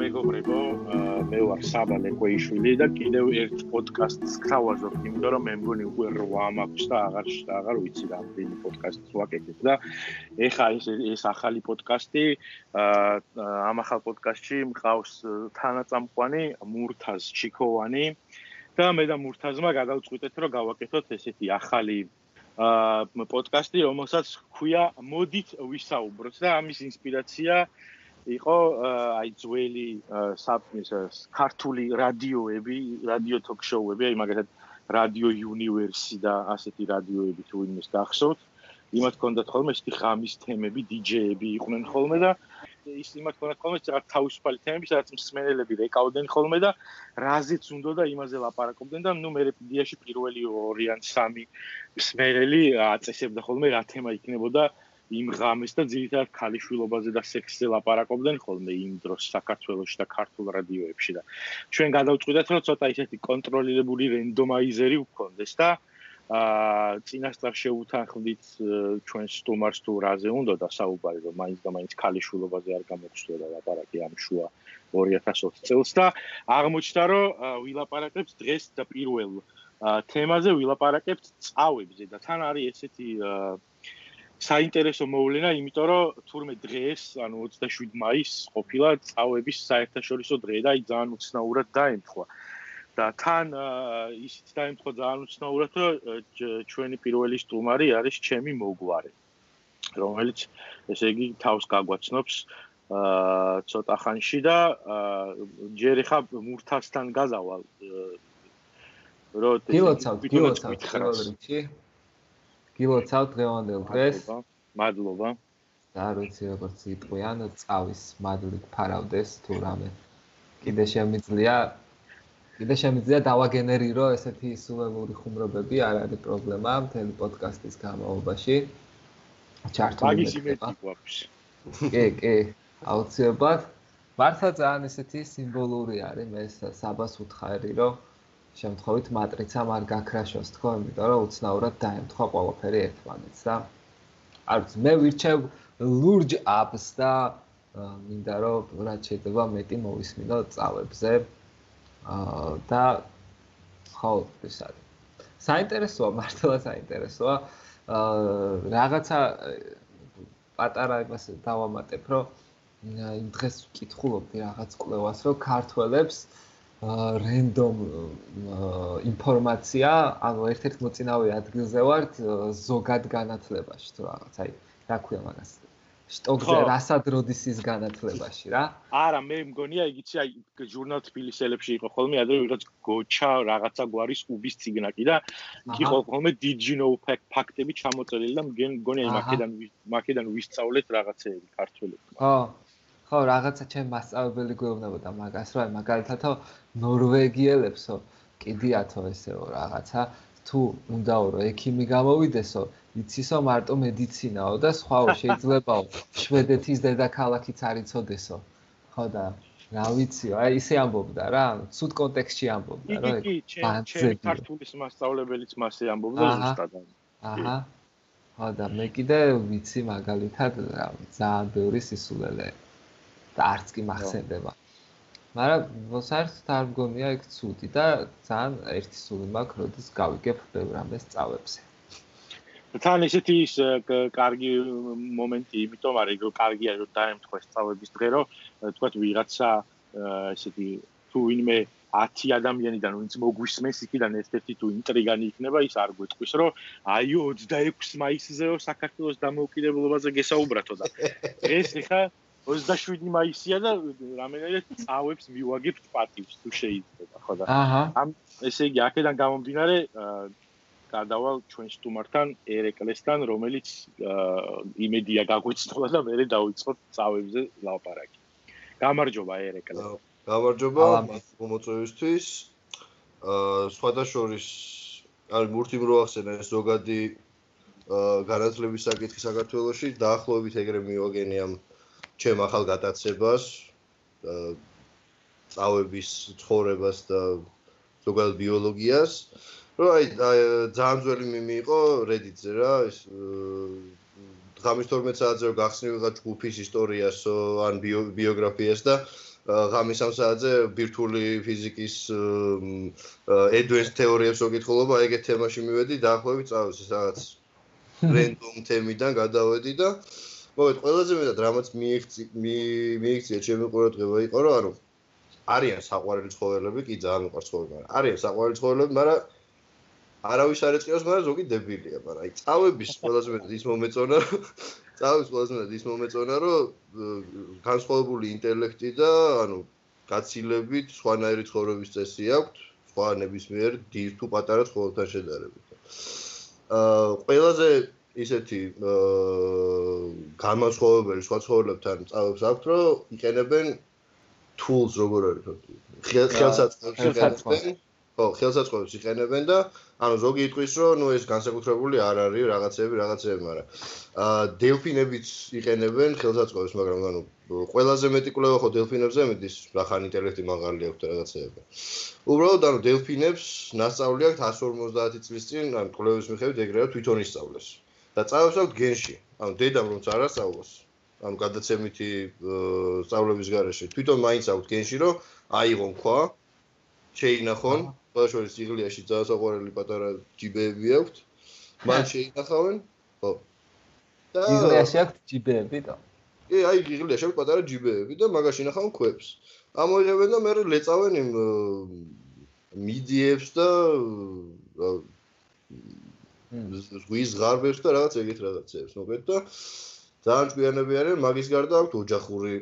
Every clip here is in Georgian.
მეგობრებო, მე ვარ საბა ლეკვეიშვილი და კიდევ ერთ პოდკასტს გავაზობ, იმიტომ რომ მე მგონი უკვე 8 მაქვს და აღარ აღარ ვიცი რა ვინ პოდკასტს ვაკეთებ და ეხა ეს ეს ახალი პოდკასტი ამ ახალ პოდკასტში მყავს თანაწამყვანი მურთაზ ჩიქოვანი და მე და მურთაზმა გადავწყვიტეთ რომ გავაკეთოთ ესეთი ახალი აა პოდკასტი, რომელსაც ქვია მოდით ვისაუბროთ და ამის ინსპირაცია იყო აი ძველი ის ქართული რადიოები, რადიო ток-შოუები, აი მაგალითად რადიო უნივერსი და ასეთი რადიოები თუ იმის გახსოვთ. იმათ კონდათ ხოლმე ისეთი ღამის თემები, დიჯეები იყვნენ ხოლმე და ის იმათ კონდათ ხოლმე რაღაც თავისუფალი თემები, სადაც მსმენელები რეკავდნენ ხოლმე და რაზეც უნდა და იმაზე ლაპარაკობდნენ და ნუ მე პედიაში პირველი 2 ან 3 მსმენელი აწესებდა ხოლმე რა თემა იქნებოდა იმ ღამეს და ძირითადად ქალიშვილობაზე და სექსზე ლაპარაკობდნენ ხოლმე იმ დროს საქართველოსში და ქართულ რადიოებში და ჩვენ გადავწყვიტეთ რომ ცოტა ისეთი კონტროლირებული რენდომაიზერი ვქონდეს და აა წინასწარ შეუთანხმდით ჩვენ სტუმარს თუ რაზე უნდა და საუბარი რომ მაინც და მაინც ქალიშვილობაზე არ გამოგცდოდა ლაპარაკი ამ შუა 2020 წელს და აღმოჩნდა რომ ვილაპარაკებთ დღეს და პირველ თემაზე ვილაპარაკებთ წავებზე და თან არის ესეთი აა საინტერესო მოვლენა, იმიტომ რომ თურმე დღეს, ანუ 27 მაისს ყოფილა წავების საერთაშორისო დღე და აი ძალიან უცნაურად დაემთხვა. და თან ისიც დაემთხვა ძალიან უცნაურად, რომ ჩვენი პირველი სტუმარი არის ჩემი მოგვარე, რომელიც ესე იგი თავს გაგვაცნობს აა ცოტა ხანში და ჯერ ხა მურთასთან გაზავალ რო გილოცავ, გილოცავ, ხარობრიჩი. გილოცავ დღევანდელ დღეს. მადლობა. და არ ვიცი როგორც იტყვიან, წავის მადლით ფარავდეს თუ რამე. კიდე შემიძლია კიდე შემიძლია დავაგენერირო ესეთი სულელური ხუმრობები, არ არის პრობლემა მთელი პოდკასტის განმავლობაში. ჩართული მეება. კი, კი, აუცილებლად. მართლა ძალიან ესეთი სიმბოლური არის მე საბას უთხარი, რომ შემთხვევით მატრიცამ არ გაქრაშოს თქო, იმიტომ რომ უცნაურად დაემთხვა ყველაფერი ერთმანეთს და არ ვიცი, მე ვირჩევ ლურჯ აპს და მინდა რომ რაც შეიძლება მეტი მოვისმინო წავებზე. აა და ხო, ეს არის. საინტერესოა, მართლა საინტერესოა. აა რაღაცა პატარა იმას დავამატებ, რომ იმ დღეს ვკითხულობდი რაღაც კვლევას, რომ ქართველებს აა რენდომ ინფორმაცია, ანუ ერთ-ერთ მოწინავე ადგილზე ვართ ზოგად განათლებაში თუ რაღაც, აი, რა ქვია მაგას? შტოკზე რასადროდისის განათლებაში რა? არა, მე მგონია იგიცი, აი, ჟურნალ თბილისელებში იყო ხოლმე ადრე ვიღაც გოჩა რაღაცა გვარის უბის ციგნაკი და იყო ხოლმე digino ფაქტები ჩამოწერილი და მგონია აი მაკედან მაკედან ვისწავლეთ რაღაცეები ქართველებს. ხო. ხო, რაღაცა ჩემ მასწავლებელი გვეუბნებოდა მაგას, რომ აი მაგალითადო ნორვეგიელებსო კიდიათო ესეო რაღაცა თუ უნდაო რომ ექიმი გამოვიდესო, იცისო მარტო მედიცინაო და სხვაო შეიძლებაო შვედეთის დედაქალაქიც არ იცოდესო. ხო და რა ვიციო, აი ისე ამბობდა რა, ცუდ კონტექსტში ამბობდა, რომ ბანძები ქართულის მასწავლებელიც მასე ამბობდა ზუსტად. აჰა. ხო და მე კიდე ვიცი მაგალითად რა, ძალიან ბევრი სისულელე. და არც კი მახსენდება. მაგრამ მოსართ არ მგონია ეგ ცუდი და ძალიან ერთი სული მაქვს, როდის გავიგებ ბევრამეს წავებზე. თან ისეთი ის კარგი მომენტი, იმიტომ არის რომ კარგია რომ დაემთხვა სწავლების დღე, რომ თქვათ ვიღაცა ესეთი თუ ვინმე 10 ადამიანიდან ვინც მოგვისმენს იქიდან ერთ-ერთი თუ ინტრიგანი იქნება, ის არ გვეტყვის, რომ აი 26 მაისზეო საქართველოს დამოუკიდებლობაზე გესაუბრათო და ეს ხა 27 მაისია და რამენერე წავებს მივაგებთ პატივს თუ შეიძლება ხო და? ამ ესე იგი აქედან გამომდინარე გადავალ ჩვენ სტუმართან ერეკლესთან რომელიც იმედია გაგვეცნობა და მე დავიწყოთ წავებზე ლაპარაკი. გამარჯობა ერეკლე. გამარჯობა მომოწვევისთვის აა სხვადასხვის არის მურთი მოახსენა ეს ზოგადი განათლების საკითხი საქართველოში. დაახლოებით ეგრე მივაგენი ამ ჩემ ახალ გადაცებას წავების ცხოვრებას და ზოგადად ბიოლოგიას რომ აი ძალიან ძველი მიმი იყო Reddit-ზე რა ეს ღამის 12 საათზე გახსნი ვიღა ჯგუფის ისტორიას ან ბიოგრაფიას და ღამის 3 საათზე ბირთვული ფიზიკის advanced თეორიებს ვეკითხულობა, ეგეთ თემაში მივედი, დაახლოებით წავედი რაღაც random თემიდან გადავედი და მოგეთ ყველაზე მეტად რამაც მიიქცი მიიქცია ჩემი ყურადღება იყო რომ ანუ არიან საყვარელი ცხოველები, კი ძალიან მიყვარს ცხოველები, არიან საყვარელი ცხოველები, მაგრამ არავის არ ეწევს, მაგრამ ზოგი დებილია, მაგრამ აი წავების ყველაზე მეტად ის მომეწონა, წავების ყველაზე მეტად ის მომეწონა, რომ განსხვავებული ინტელექტი და ანუ გაცილებით სხვანაირი ცხოვრების წესი აქვს, სხვა ნებისმიერ დიდ თუ პატარა ცხოვრებთან შედარებით. აა ყველაზე ისეთი განმასხვავებელი სხვა ცხოვრებთან წავებს აქვს, რომ იყენებენ tools როგორ არის? ხელსაწყოებს იყენებენ. ხო, ხელსაწყოებს იყენებენ და ანუ ზოგი იტყვის, რომ ნუ ეს განსაკუთრებული არ არის რაღაცები, რაღაცები, მაგრამ აა დელფინებიც იყენებენ ხელსაწყოებს, მაგრამ ანუ ყველაზე მეტი კვლევა ხო დელფინებზე მიდის, რახან ინტელექტი მაღალი აქვს და რაღაცები. უბრალოდ ანუ დელფინებს ნასწავლი აქვს 150 წლის წინ, ანუ კვლევის მიხედვით ეგრევე თვითონ ისწავლეს. და წავებს აქვს გენში. ანუ დედამ რომც არ ასწავლოს, ანუ გადაცემითი სწავლების გარეშე, თვითონ მაინც აქვს გენში, რომ აიღონ ქვა, შეინახონ ბაშორის იღლიაში ძალასაყვარელი პატარა ჯიბეები აქვთ. მან შეინახავენ. ხო. და იღლიაში აქვთ ჯიბეები და. კი, აი იღლიაში აქვთ პატარა ჯიბეები და მაგაში ინახავენ ქვებს. ამოიღებენ და მე რეწავენ იმ მიდიებს და ზღვის ღარბებს და რაღაც ეგეთ რაღაცებს. მოგეთ და ძალიან ჭკვიანები არიან, მაგის გარდა აქვთ ოჯახური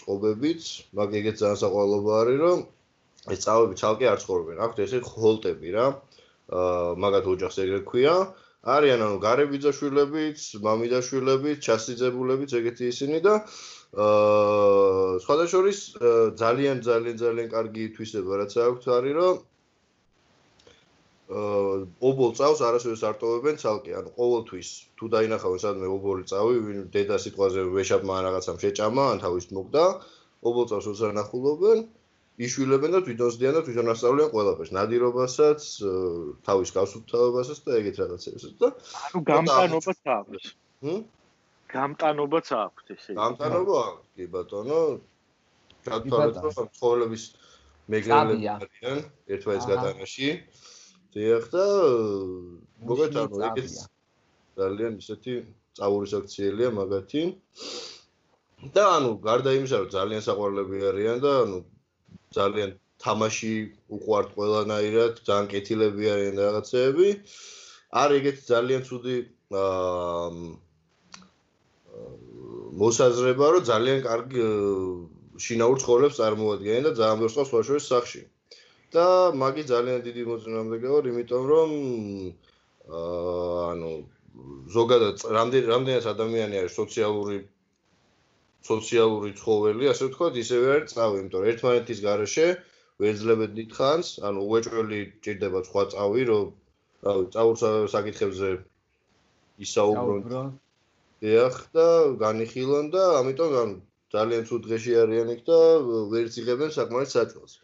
წყობებიც, მაგ ეგეთ ძალიან საყვარლობა არის, რომ ეს წავები ცალკე არ ცხოვრობენ. აქვთ ესე ჰოლტები რა. აა მაგათ ოჯახს ეგრე ქვია. არიან ანუ გარებიძაშვილებიც, მამიდაშვილებიც, ჩასიძებულებიც ეგეთი ისინი და აა სხვადასხვის ძალიან ძალიან ძალიან კარგი თვისება რაც აქვთ არის რომ ობოლ წავს არასოდეს არ ტოვებენ ცალკე, ანუ ყოველთვის თუ დაინახავენ სადმე ობოლი წავი, ვინ დედა სიტყვაზე ვეშაპმა რაღაცამ შეჭამა, ან თავის მოგდა, ობოლ წავს როცა ნახულობენ, იშვილებენ და თვითონ ზდიან და თვითონ ასწავლიან ყველაფერს, ნადირობასაც, თავის გასუფთავებასაც და ეგეთ რაღაცებსაც და ანუ გამტანობაც აქვს. ჰმ? გამტანობაც აქვს ესე. გამტანობა აქვს, კი ბატონო. ჩათვალეთ რომ ცხოვრების მეგრელები არიან ერთმანეთს გატანაში. დიახ და მოგეთ ანუ ეგეთ ძალიან ისეთი წავურის აქციელია მაგათი. და ანუ გარდა იმისა რომ ძალიან საყვარლები არიან და ანუ ძალიან თამაში უყვართ ყველანაირად, ძალიან კეთილები არიან რაღაცეები. არის ეგეთი ძალიან ცუდი აა მოსაზრება, რომ ძალიან კარგი შინაურ ცხოვრებს წარმოადგენენ და ძალიან ბევრს ყავს ვაშოვის სახში. და მაგი ძალიან დიდი მოწინააღმდეგე ვარ, იმიტომ რომ აა ანუ ზოგადად რამდენ რამდენად ადამიანი არის სოციალური სოციალური ცხოველი, ასე ვთქვათ, ისევე არის წავი, იმიტომ რომ ერთმანეთის garaშე ვეძლებეთ დიდხანს, ანუ უეჭველი ჭირდება სხვა წავი, რომ რავი, წაურს საკითხებზე ისაუბრონ. დიახ და განიხილონ და ამიტომ ანუ ძალიან ცუდ დღეში არიან იქ და ვერც იღებენ საკმაოდ საჭმელს.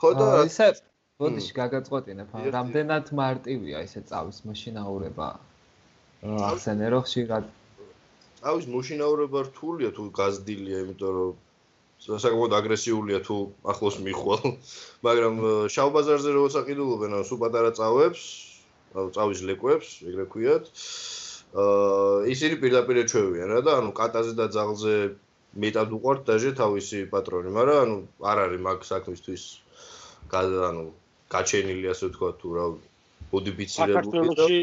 ხო და ისე ბოდიში გაგაწყვეტინებ, რამდენად მარტივია ესე წავის მაშინაურება? ახსენე რომ ხშირად ავის მოშინაურება რთულია თუ გაზდილია, იმიტომ რომ საკმაოდ აგრესიულია თუ ახლოს მიხვალ. მაგრამ შავ ბაზარზე როცა ყიდულობენ, ანუ სულ პატარა წავებს, ანუ წავის ლეკვებს, ეგრე ქვიათ. აა ისინი პირდაპირ ეჩვევიან რა და ანუ კატაზე და ძაღლზე მეტად უყვართ დაჟე თავისი პატრონი, მაგრამ ანუ არ არის მაგ საქმისთვის ანუ გაჩენილი ასე ვთქვა თუ რა და საქართველოსი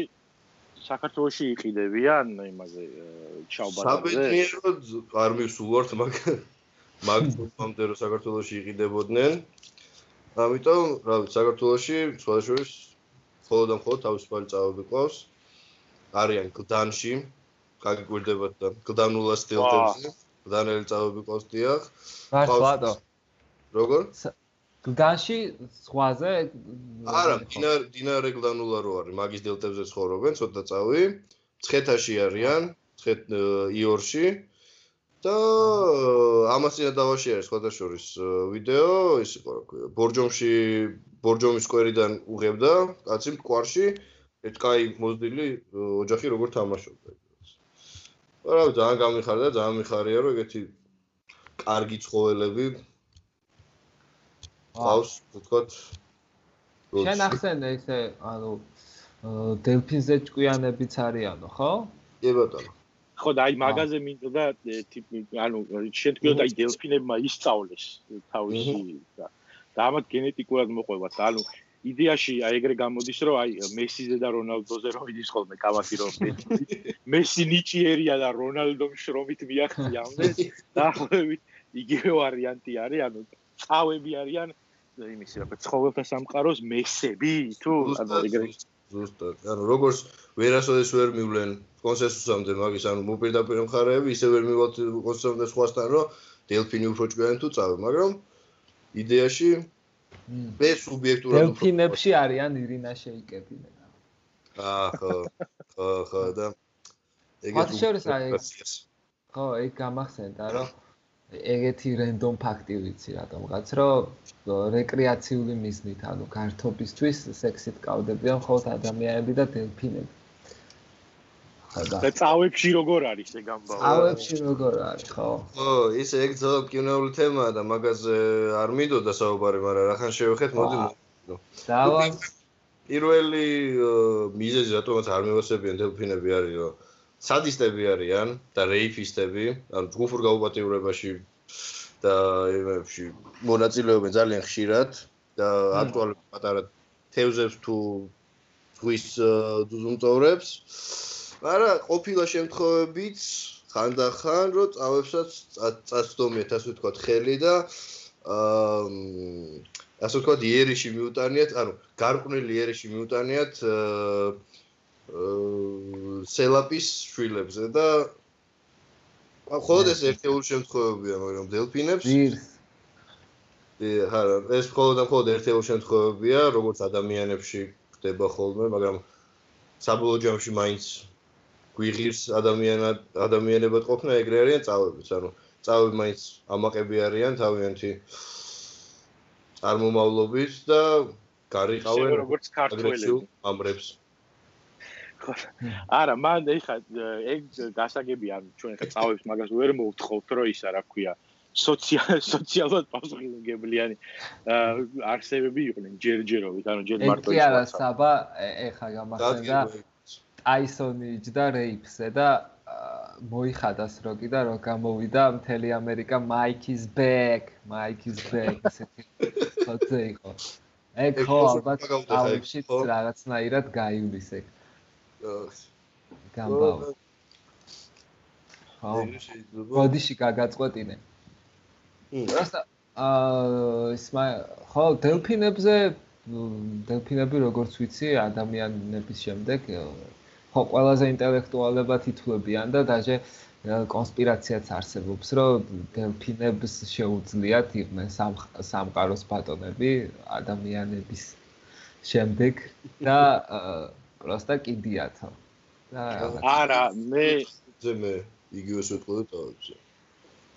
საქართველოსი იყიდებიან იმაზე ჩავბაზარზე. საბედნიეროდ არ მისულვართ მაგ მაგ რომ საქართველოსი იყიდებოდნენ. ამიტომ, რა ვიცი, საქართველოსი სხვადასხვის მხოლოდ და მხოლოდ თავისუფალი წავები ყავს. არიან გდანში, გაგიკვირდებათ და გდანულა სტილტებზე. გდანელი წავები ყავს დიახ. მართლადო. როგორ? გდანში სხვაზე არა დინარ დინარე გდანულა რო არის. მაგის დელტებზე ცხოვრობენ ცოტა წავი. ცხეთაში არიან ცხეთ იორში. და ამასინა დავაში არის სხვადასხვის ვიდეო. ის იყო რა ქვია ბორჯომში ბორჯომის სკვერიდან უღებდა კაცი მტკვარში ერთ კაი მოზდილი ოჯახი როგორ თამაშობდა რა ძალიან გამიხარდა, ძალიან მიხარია, რომ ეგეთი კარგი ცხოველები ყავს, თქოთ. შენ ახსენე ისე, ანუ დელფინზე ჭკვიანებიც არიანო, ხო? კი ბატონო. ხო და აი მაგაზე მინდოდა ტიპი ანუ შენ თქვი და აი დელფინებმა ისწავლეს თავისი და ამათ გენეტიკურად მოყვებათ ანუ იდეაში აი ეგრე გამოდის რომ აი მესიზე და რონალდოზე რომ იდის ხოლმე კავათი რომ მესი ნიჭიერია და რონალდომ შრომით მიაღწია ამდეს დაახლოებით იგივე ვარიანტი არის ანუ წავები არიან იმისი რა ცხოველთა სამყაროს მესები თუ ანუ ეგრე ზუსტად. ანუ როგორც ვერასოდეს ვერ მივლენ კონსენსუსამდე მაგის ანუ მოპირდაპირ მხარეები ისე ვერ მივალთ კონსენსუსამდე სხვასთან რომ დელფინი უფრო ჭკვიანი თუ წავე მაგრამ იდეაში მე სუბიექტურად დელფინებში არიან ირინა შეიკებინა აა ხო ხო ხო და ეგეთ ხო ეგ გამახსენდა რომ ეგეთი რენდომ ფაქტი ვიცი რატომღაც რომ რეკრეაციული მიზნით ანუ გართობისთვის სექსით კავდებიან მხოლოდ ადამიანები და დელფინები და წავებში როგორ არის ეგ ამბავი? წავებში როგორ არის, ხო? ხო, ის ეგ ძაო კინოული თემაა და მაგაზე არ მინდოდა საუბარი, მაგრამ რახან შევეხეთ, მოდი დავა პირველი მიზეზი რატომაც არ მევასებიან დელფინები არის, რომ სადისტები არიან და რეიფისტები, ანუ ჯგუფურ გაუპატიურებაში და იმებში მონაწილეობენ ძალიან ხშირად და აქტუალურ პატარა თევზებს თუ ზღვის ძუძუმწოვრებს. არა, ყოფილა შემთხვევებიც ხანდახან რომ წავებსაც წაცდომიათ ასე ვთქვათ ხელი და აა ასე ვთქვათ იერიში მიუტანიათ, ანუ გარყვნილი იერიში მიუტანიათ აა სელაპის შვილებზე და ხოლოდ ეს ერთეული შემთხვევებია, მაგრამ დელფინებს დი ჰარა, ეს ხოლოდ და ხოლოდ ერთეული შემთხვევებია, როგორც ადამიანებში ხდება ხოლმე, მაგრამ საბოლოო ჯამში მაინც გვიღირს ადამიანად ადამიანებად ყოფნა ეგრე არიან წავებიც ანუ წავები მაინც ამაყები არიან თავიანთი წარმომავლობით და გარიყავენ როგორც ქართველები. ამრებს არა მან ეხა ეგ გასაგებია ჩვენ ხა წავებს მაგას ვერ მოვთხოვთ რომ ისა რა ქვია. სოციალ სოციალურად პასუხისმგებლიანი არსებები იყვნენ ჯერჯერობით ანუ ჯერ მარტო ის არა საბა ეხა გამახსენდა ტაისონი იჯდა რეიფსზე და მოიხადას როკი და რო გამოვიდა მთელი ამერიკა. მაიქის ბეკ მაიქის ბეკ ესეთი ხოთე იყო. ეგ ხო ალბათ აუში რაღაცნაირად გაივლის ეგ გამბავ ხო გოდიში გაგაწყვეტინე პროსტა აა ისმა ხო დელფინებზე დელფინები როგორც ვიცი ადამიანების შემდეგ ხო ყველაზე ინტელექტუალებად ითვლებიან და დაჟე კონსპირაციაც არსებობს, რომ დელფინებს შეუძლიათ იყვნენ სამყაროს ბატონები ადამიანების შემდეგ და პროსტა კიდიათო. და არა, მე ძემე იგივეს ვეთქო და თავებზე.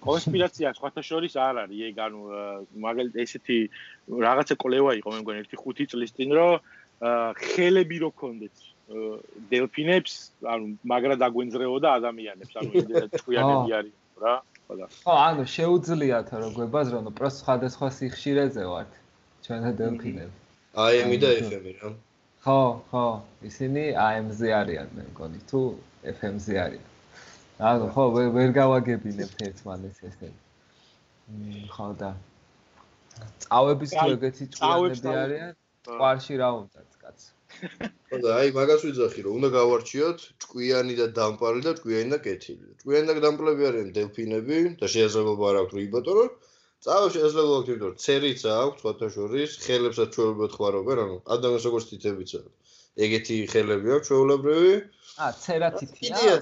კონსპირაცია სხვათა შორის არ არის, ეგ ანუ მაგალითად ესეთი რაღაცა კოლევა იყო მე მგონი ერთი 5 წლის წინ, რომ ხელები რო კონდეთ დელფინებს, ანუ მაგრა დაგვენძრეოდა ადამიანებს, ანუ იმდენად ჭკვიანები არის რა, ხო და. ხო, ანუ შეუძლიათ რომ გვებაზრონ, პრო სხვადასხვა სიხშირეზე ვართ ჩვენ დელფინები. AM-ი და FM-ი რა. ხო, ხო, ისინი AM-ზე არიან, მე მგონი, თუ FM-ზე არიან. ანუ ხო, ვერ გავაგებინებთ ერთმანეთს ესე. ხო და. წავების თუ ეგეთი ჭკვიანები არიან, ყვარში რა უნდათ, კაც. ხო და აი მაგას ვიძახი რომ უნდა გავარჩიოთ ჭკვიანი და დამპალი და ჭკვიანი და კეთილი. ჭკვიანი და დამპლები არიან დელფინები და შეიძლება არ აქვს რიბოტორო. წავა აქვს იმიტომ რომ ცერიც აქვს სხვათა შორის, ხელებსაც ჩვეულებრივად ხმარობენ, ანუ ადამიანს როგორც თითებიცა. ეგეთი ხელები აქვს ჩვეულებრივი. ა ცერა თითია. იდეა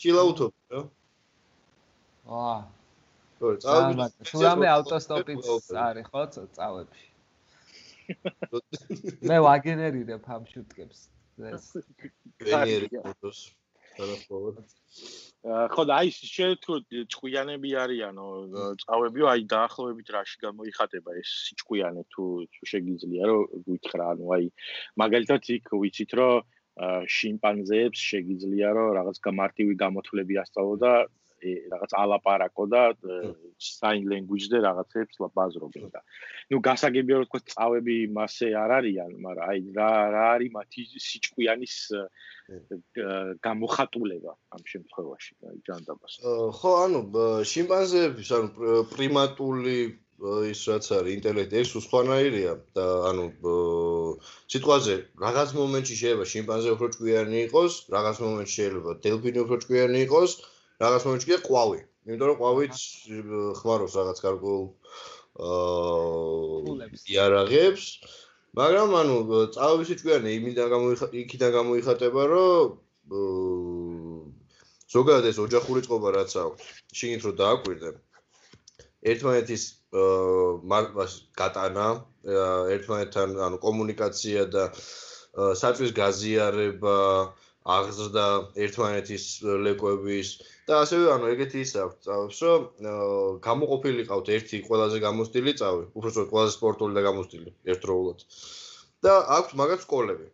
ჩილაუთობ რა. აა. ხო, წავა. თუ რამე ავტოსტოპიც არის ხო წავებში. მე ვაგენერირებ ამ შუტკებს ეს გენერირებ ფოტოს ხო და აი შეთქო ჭკვიანები არიანო წავებიო აი დაახლოებით რაში გამოიხატება ეს ჭკვიანე თუ შეგიძლია რომ გითხრა ანუ აი მაგალითად იქ ვიცით რომ შიმპანზეებს შეგიძლია რომ რაღაც გამარტივი გამოთვლები ასწავლო და რაღაც ალაპარაკო და sign language-ზე რაღაცებს ბაზრობენ და. ნუ გასაგებია რომ თქო წავები მასე არ არიან, მაგრამ აი რა რა არის მათი სიჭკვიანის გამოხატულება ამ შემთხვევაში აი ჯანდაბას. ხო, ანუ შიმპანზეების ანუ პრიმატული ის რაც არის ინტელექტი ეს უცხოანაირია და ანუ სიტყვაზე რაღაც მომენტში შეიძლება შიმპანზე უფრო ჭკვიანი იყოს, რაღაც მომენტში შეიძლება დელფინი უფრო ჭკვიანი იყოს, რაღაც მომენტში ყვავი. იმიტომ რომ ყვავიც ხმარობს რაღაც გარკვეულ აა იარაღებს. მაგრამ ანუ წავების ჭკვიანი იმიდან გამოიხატება, იქიდან გამოიხატება, რომ ზოგადად ეს ოჯახური წყობა რაც აქვს, შეგინთ რომ დააკვირდე. ერთმანეთის აა გატანა, ერთმანეთთან ანუ კომუნიკაცია და საწვის გაზიარება, აღზრდა ერთმანეთის ლეკვების და ასევე ანუ ეგეთი ის აქვს წავებს რომ გამოყოფილი ყავთ ერთი ყველაზე გამოსტილი წავი უბრალოდ ყველაზე სპორტული და გამოსტილი ერთდროულად. და აქვს მაგაც სკოლები.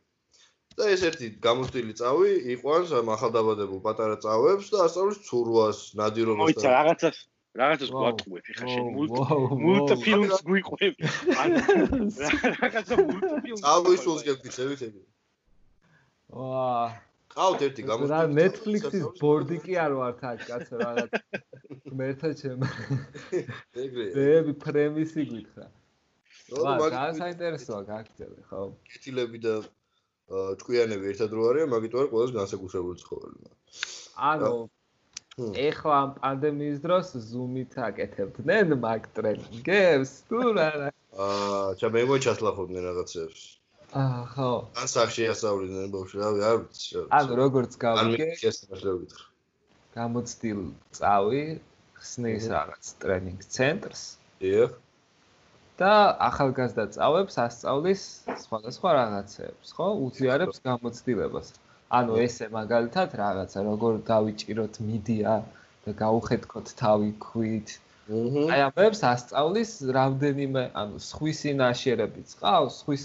და ეს ერთი გამოსტილი წავი იყვანს ამ ახალდაბადებულ პატარა წავებს და ასწავლის ცურვას ნადირობას და მოიცა რაღაცას რაღაცას გვატყუებ ხა შენ მულტფილმს გვიყვებ რაღაცა მულტფილმს წავის სულს გეკითხებით ეგ ვაა ყავთ ერთი გამოსტილი. რა Netflix-ის ბორდი კი არ ვარ თან, კაცო, რაღაც მერთა ჩემ. ეგრე. დები პრემისი გითხრა. რა, საინტერესოა გაქცევი, ხო? კეთილები და ჭკვიანები ერთად რო არიან, მაგით ვარ ყველაზე განსაკუთრებული ცხოველი. ანუ ეხლა ამ პანდემიის დროს Zoom-ით აკეთებდნენ მაგ ტრენინგებს, თუ რა რა. აა, ჩა მე მოჩასლახობდნენ რაღაცებს. აა ხო. ან სახში ასავლიდნენ ბავშვი, რავი, არ ვიცი. ანუ როგორც გავიგე. ან შესაძლებელი გითხრა. გამოცდილ წავი ხსნის რაღაც ტრენინგ ცენტრს. დიახ. და ახალგაზრდა წავებს ასწავლის სხვადასხვა რაღაცებს, ხო? უზიარებს გამოცდილებას. ანუ ესე მაგალითად რაღაცა, როგორ დავიჭიროთ მიდია და გაუხეთქოთ თავი ქვით. აი ამებს ასწავლის რამდენიმე, ანუ სხვისი ნაშიერებიც ყავს, სხვის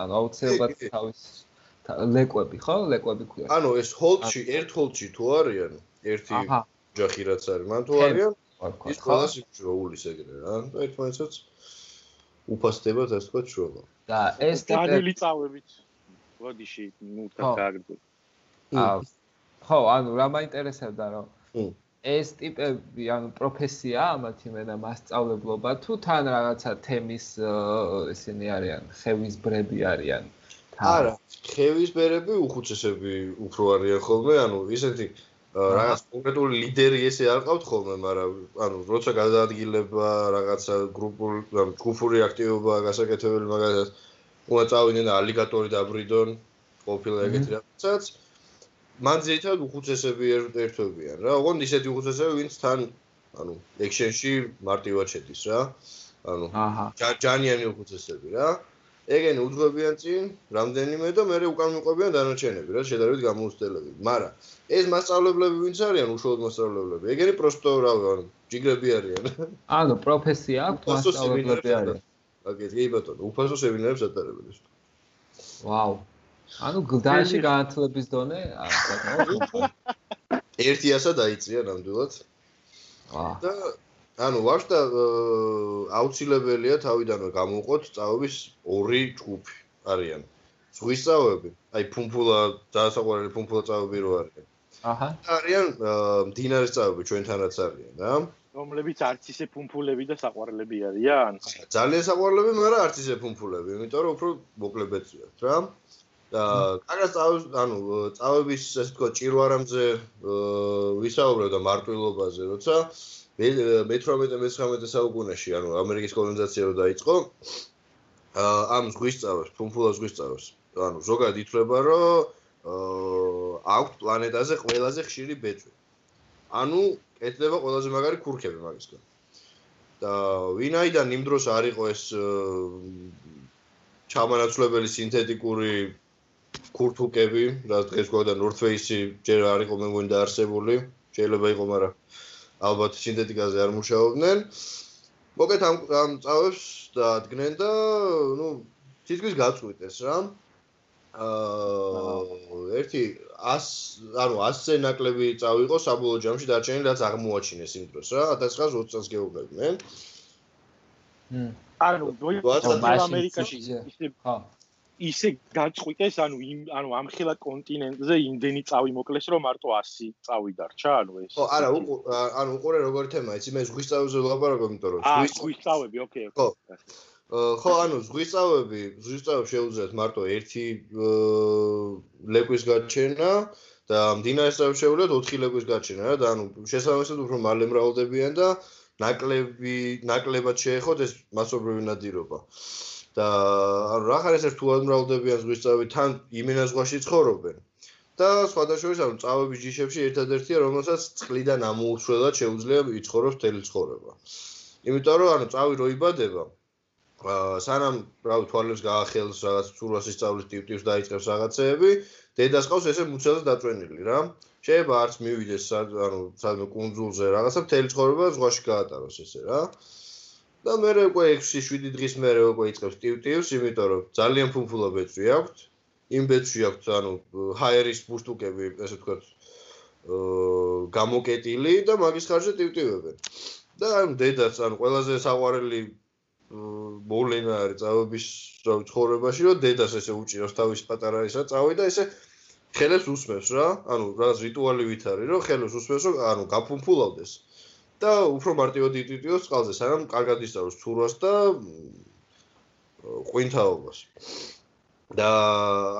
ანუ აუცილებლად თავის ლეკვები ხო? ლეკვები ქვია. ანუ ეს ჰოლდში, ერთ ჰოლდში თუ არიან, ერთი ჯახი რაც არის, მან თუ არიან, ის ყველას შროულის ეგრე რა. და ერთმანეთსაც უფასდებათ ასე თქვა შროლა. და ეს დანილი წავებით. ვადიში, ნუ თაგაგდო. აა ხო, ანუ რა მაინტერესებდა რომ ეს ტიპები ანუ პროფესია ამათი მე და მასწავლებლობა თუ თან რაღაცა თემის ისინი არიან ხევის ბრები არიან არა ხევის ბრები უხუცესები უფრო არიან ხოლმე ანუ ისეთი რაღაც კონკრეტული ლიდერი ესე არ ყავთ ხოლმე მაგრამ ანუ როცა გადაადგილება რაღაცა გრუპული ანუ ჯგუფური აქტივობა გასაკეთებელი მაგალითად უნდა წავიდნენ ალიგატორი დაბრიდონ ყოფილი ეგეთი რაღაცაც მან ზეითად უხუცესები ერთობიან რა. ოღონდ ისეთი უხუცესები, ვინც თან ანუ ექშენში მარტივად შედის რა. ანუ ჯანიანი უხუცესები რა. ეგენი უძღვებიან წინ რამდენიმე და მე უკან მიყვებიან დანარჩენები რა, შედარებით გამოუცდელები. მაგრამ ეს მასწავლებლები ვინც არიან უშუალოდ მასწავლებლები? ეგენი პროსტო რა ანუ ჯიგრები არიან. ანუ პროფესია აქვს მასწავლებლები არიან. აგეთ, კი ბატონო, უფასო სემინარებს ატარებენ ეს. ვაუ. ანუ გლდანში განათლების დონე ერთიასა დაიწია ნამდვილად. და ანუ ვარშტა აუცილებელია თავიდანვე გამოვყოთ წავების ორი ჯგუფი არიან. ზღვის წავები, აი ფუმფულა დაასაყვარელი ფუმფულა წავები რო არიან. აჰა. არიან მდინარის წავები ჩვენთანაც არიან, რა? რომლებიც არც ისე ფუმფულები და საყვარლები არიან? ძალიან საყვარლები, მაგრამ არც ისე ფუმფულები, იმიტომ რომ უფრო მოკლებეცია, რა? და კარგად წავ ანუ წავების ასე თქო ჭირვარამზე ვისაუბრებ და მარტვილობაზე როცა მე-18-19 საუკუნეში ანუ ამერიკის კოლონიზაცია რო დაიწყო ამ ზღვის წავებს ფუმფულას ზღვის წავებს ანუ ზოგადად ითვლება რომ აქვთ პლანეტაზე ყველაზე ხშირი ბეწვი. ანუ კეთდება ყველაზე მაგარი ქურქები მაგისგან. და ვინაიდან იმ დროს არ იყო ეს ჩამანაცვლებელი სინთეტიკური კურთუკები, რაც დღეს გვაქვს North Face-ი ჯერ არ იყო მე მგონი დაარსებული, შეიძლება იყო, მაგრამ ალბათ სინთეტიკაზე არ მუშაობდნენ. მოკეთ ამ ამ წავებს დაადგნენ და ნუ თითქოს გაწყვიტეს რა. აა ერთი 100 ანუ 100-ზე ნაკლები წავიყო საბოლოო ჯამში დარჩენილი რაც აღმოაჩინეს იმ დროს რა 1920 წელს გეუბნები მე. მ ანუ დოიჩა ამერიკაში ისე ხო ისე გაწყვიტეს ანუ იმ ანუ ამ ხელა კონტინენტზე იმდენი წავი მოკლეს რომ მარტო 100 წავი დარჩა ანუ ეს ხო არა ანუ უყურე როგორი თემაა იცი მე ზღვის წავებზე ვლაპარაკობ იმიტომ რომ ზღვის ზღვის წავები ოკეი ხო ხო ანუ ზღვის წავები ზღვის წავები შეუძლიათ მარტო ერთი ლეკვის გაჩენა და მდინარის წავები შეუძლიათ 4 ლეკვის გაჩენა რა და ანუ შესაბამისად უფრო მალე მრავლდებიან და ნაკლები ნაკლებად შეეხოთ ეს მასობრივი ნადირობა. და ანუ რა ხარ ეს ერთულად მრავლდებიან ზღვის წავი თან იმენა ზღვაში ცხოვრობენ. და სხვადასხვა ანუ წავების ჯიშებში ერთადერთია რომელსაც წყლიდან ამოუცვლელად შეუძლია იცხოვროს თელი ცხოვრება. იმიტომ რომ ანუ წავი რო იბადება აა სანამ რავი თვალებს გაახელს რაღაც ცურვასის სწავლის ტიპტივს დაიწყებს რაღაცეები დედას ყავს ესე მუცელად დაწვენილი რა. შეიძლება არც მივიდეს ანუ სადმე კუნძულზე რაღაცა თელი ცხოვრება ზღვაში გაატაროს ესე რა და მე უკვე 6-7 დღის მერე უკვე იწყებს ტივტივს, იმიტომ რომ ძალიან ფუფულა ბეწვი აქვს. იმ ბეწვი აქვს, ანუ ჰაერის ბუშტუკები, ესე ვთქვათ, აა გამოკეტილი და მაგის ხარჯზე ტივტივებენ. და ანუ დედაც, ანუ ყველაზე საყვარელი მოვლენა არის წავების ცხოვრებაში, რომ დედას ესე უჭირავს თავის პატარა ისა წავი და ესე ხელებს უსმევს რა, ანუ რაღაც რიტუალი ვით არის, რომ ხელებს უსმევს, რომ ანუ გაფუფულავდეს. და უფრო მარტივად იტიტიოს წყალზე, სანამ კარგად ისწავლოს ცურვას და ყვინთაობას. და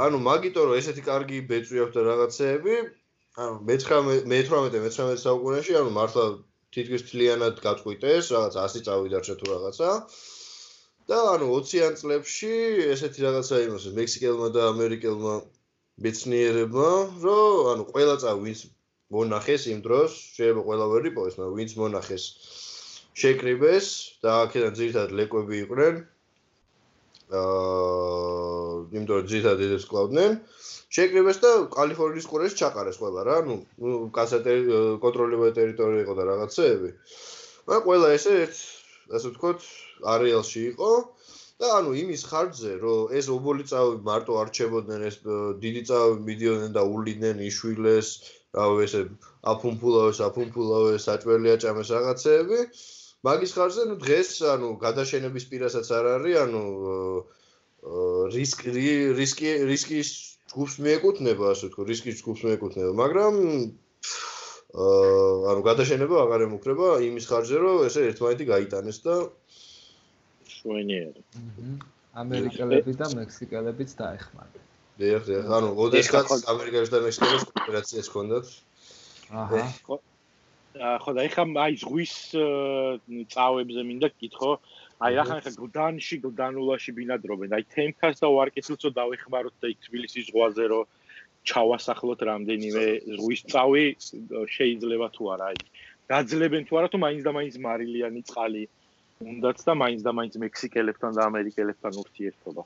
ანუ მაგიტო რომ ესეთი კარგი ბეწვი აქვს და რაღაცეები, ანუ მე-18-მე-19 საუკუნეში, ანუ მართლა თითქოს თლიანად გაწყვიტეს, რაღაც 100 წავი დარჩა თუ რაღაცა. და ანუ 20-იან წლებში ესეთი რაღაცა იმას მექსიკელმა და ამერიკელმა მეცნიერებმა, რომ ანუ ყველა წავი ვინც მონახეს იმ დროს, შეიძლება ყველავე რიპოვეს, მაგრამ ვინც მონახეს შეკრიბეს და აქედან ძირითადად ლეკვები იყვნენ. აა, იმიტომ რომ ძირითადად დედებს კლავდნენ. შეკრიბეს და კალიფორნიის ყურეში ჩაყარეს ყველა რა, ну, კასატე კონტროლირებული ტერიტორია იყო და რაღაცეები. მაგრამ ყველა ესე ერთ ასე ვთქვათ, არეალში იყო. და ანუ იმის ხარჯზე, რომ ეს ობოლი წავი მარტო არ ჩებოდნენ, ეს დიდი წავი მიდიოდნენ და ულიდნენ, იშვილეს, რავი ესე აფუმფულავეს აფუმფულავეს საჭველი აჭამეს რაღაცეები. მაგის ხარჯზე ნუ დღეს ანუ გადაშენების პირასაც არ არის ანუ რისკი რისკი რისკის ჯგუფს მიეკუთვნება ასე თქო რისკის ჯგუფს მიეკუთვნება მაგრამ აა ანუ გადაშენება აღარ ემუქრება იმის ხარჯზე რომ ესე ერთმანეთი გაიტანეს და შვენიერი. ამერიკელები და მექსიკელებიც დაეხმარნენ დიახ, დიახ. ანუ ოდესღაც ამერიკაში და მექსიკაში კოოპერაციას ჰქონდათ. აჰა. ხო და ეხა აი ზღვის წავებზე მინდა გითხო. აი ახლა ხა გუდანში, გუდანულაში ბინადრობენ. აი თემქას და ვარკეთილს რო დავეხმაროთ და თბილისის ზღვაზე რო ჩავასახლოთ რამდენიმე ზღვის წავი შეიძლება თუ არა აი. გაძლებენ თუ არა თუ მაინც და მაინც მარილიანი წყალი უნდათ და მაინც და მაინც მექსიკელებთან და ამერიკელებთან ურთიერთობა.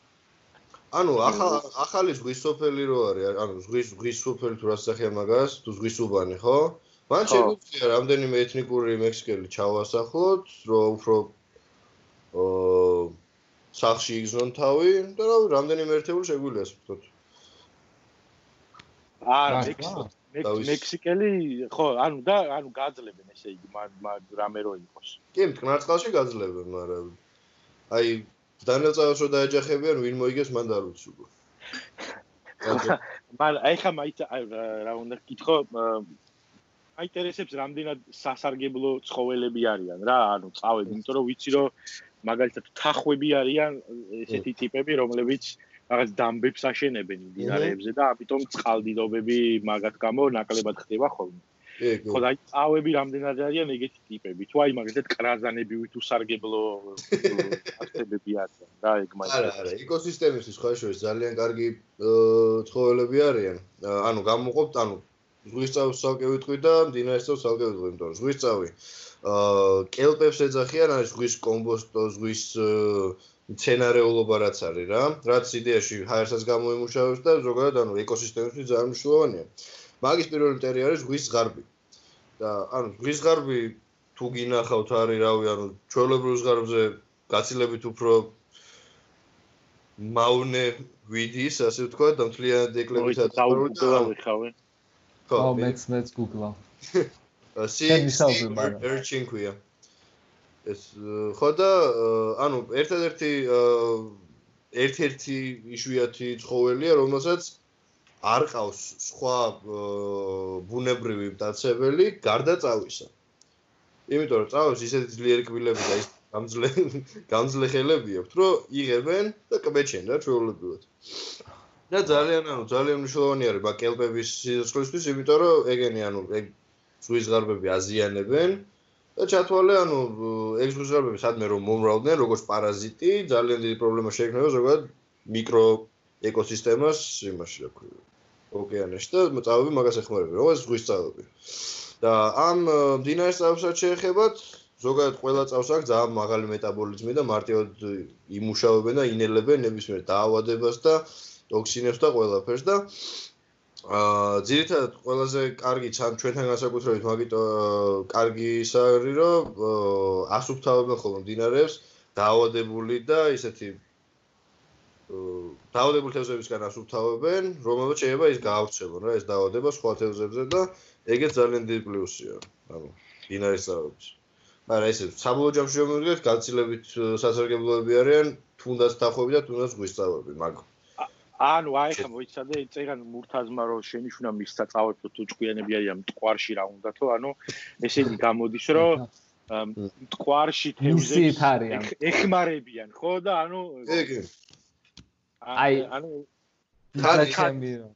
ანუ ახალ ახალი ზღვის სოფელი რო არის, ანუ ზღვის ზღვის სოფელი თუ რასახია მაგას, თუ ზღვის უბანი, ხო? მან შეგვიძლია რამდენიმე ეთნიკური მექსიკელი ჩავასახლოთ, რომ უფრო აა სახში იგზნონ თავი და რა რამდენიმე ერთეული შეგვიძლია ვთქვათ. აა მექსიკელი ხო, ანუ და ანუ გაძლებენ ესე იგი, მაგ რამე რო იყოს. კი, მტკნარწყალში გაძლებენ, მაგრამ აი დანაწაოს რო დაეჯახებიან ვინ მოიგებს მან დარუცუბო მან აი ხა მაით რა უნდა გითხო აინტერესებს რამდენად სასარგებლო ცხოველები არიან რა ანუ წავედი იმიტომ რომ ვიცი რომ მაგალითად თახვები არიან ესეთი ტიპები რომლებიც რაღაც დამბებს აშენებენ მდინარეებზე და ამიტომ წყალდიდობები მაგათ გამო ნაკლებად ხდება ხოლმე ხო და წავები რამდენად არიან ეგეთი ტიპები. თუ აი მაგალითად კრაზანები თუ სარგებლო აქტებები არიან და ეგ მაგ არა არა ეკოსისტემის სხვა შორის ძალიან კარგი ცხოველები არიან. ანუ გამოყოფთ ანუ ზღვის წავს სალკე ვიტყვი და მდინარის წავს სალკე ვიტყვი იმიტომ რომ ზღვის წავი. აა კელპებს ეძახიან არის ზღვის კომპოსტო ზღვის მცენარეულობა რაც არის რა რაც იდეაში ჰაერსაც გამოიმუშავებს და ზოგადად ანუ ეკოსისტემისთვის ძალიან მნიშვნელოვანია მაგის პირველი მტერი არის ზღვის ზღარბი. და ანუ ზღვის ზღარბი თუ გინახავთ არის რავი ანუ ჩვეულებრივ ზღარბზე გაცილებით უფრო მაუნე ვიდის, ასე ვთქვა, და მთლიანად ეკლებით დაუბრუნდა ხავე. ხო, მეც მეც Google-ა. სი ერჩინ ქვია. ეს ხო და ანუ ერთადერთი ერთ-ერთი იშვიათი ცხოველია, რომელსაც არ ყავს სხვა ბუნებრივი მტაცებელი გარდა წავისა. იმიტომ რომ წავის ისეთი ძლიერი კბილები და ის გამძლე გამძლე ხელები აქვს, რომ იღებენ და კბეჩენ რა ჩვეულებრივად. და ძალიან ანუ ძალიან მნიშვნელოვანი არის ბაკელბების სიცოცხლისთვის, იმიტომ რომ ეგენი ანუ ეგ ზღვის ღარბები აზიანებენ და ჩათვალე ანუ ეგ ზღვის ღარბები სადმე რომ მომრავლდნენ როგორც პარაზიტი, ძალიან დიდი პრობლემა შეექმნება ზოგადად მიკრო ეკოსისტემას იმაში რა ქვია ოკეანეში და წავები მაგას ეხმარება როგორც ზღვის წავები. და ამ დინარის წავსაც შეეხებათ ზოგადად ყველა წავს აქვს ძალიან მაღალი მეტაბოლიზმი და მარტივად იმუშავებენ და ინელებენ ნებისმიერ დაავადებას და ტოქსინებს და ყველაფერს და აა ძირითადად ყველაზე კარგი თან ჩვენთან განსაკუთრებით მაგიტო კარგი ის არის რომ ასუფთავებენ ხოლმე დინარებს დაავადებული და ისეთი დაავადებული თევზებისგან ასუფთავებენ რომელსაც შეიძლება ის გაავრცელონ რა ეს დაავადება სხვა თევზებზე და ეგეც ძალიან დიდი პლუსია ანუ დინარის წავების მაგრამ ესე საბოლოო ჯამში რომ მივიღეთ გაცილებით სასარგებლოები არიან თუნდაც თახვები და თუნდაც გვისწავლები მაგრამ ანუ აი ხა მოიცადე წერან მურთაზმა რომ შენიშნა მისცა წავეფო თუ ჭკვიანები არიან მტკვარში რა უნდათო ანუ ესენი გამოდის რომ მტკვარში თევზებს ეხმარებიან ხო და ანუ ეგ აი ანუ თალხამიო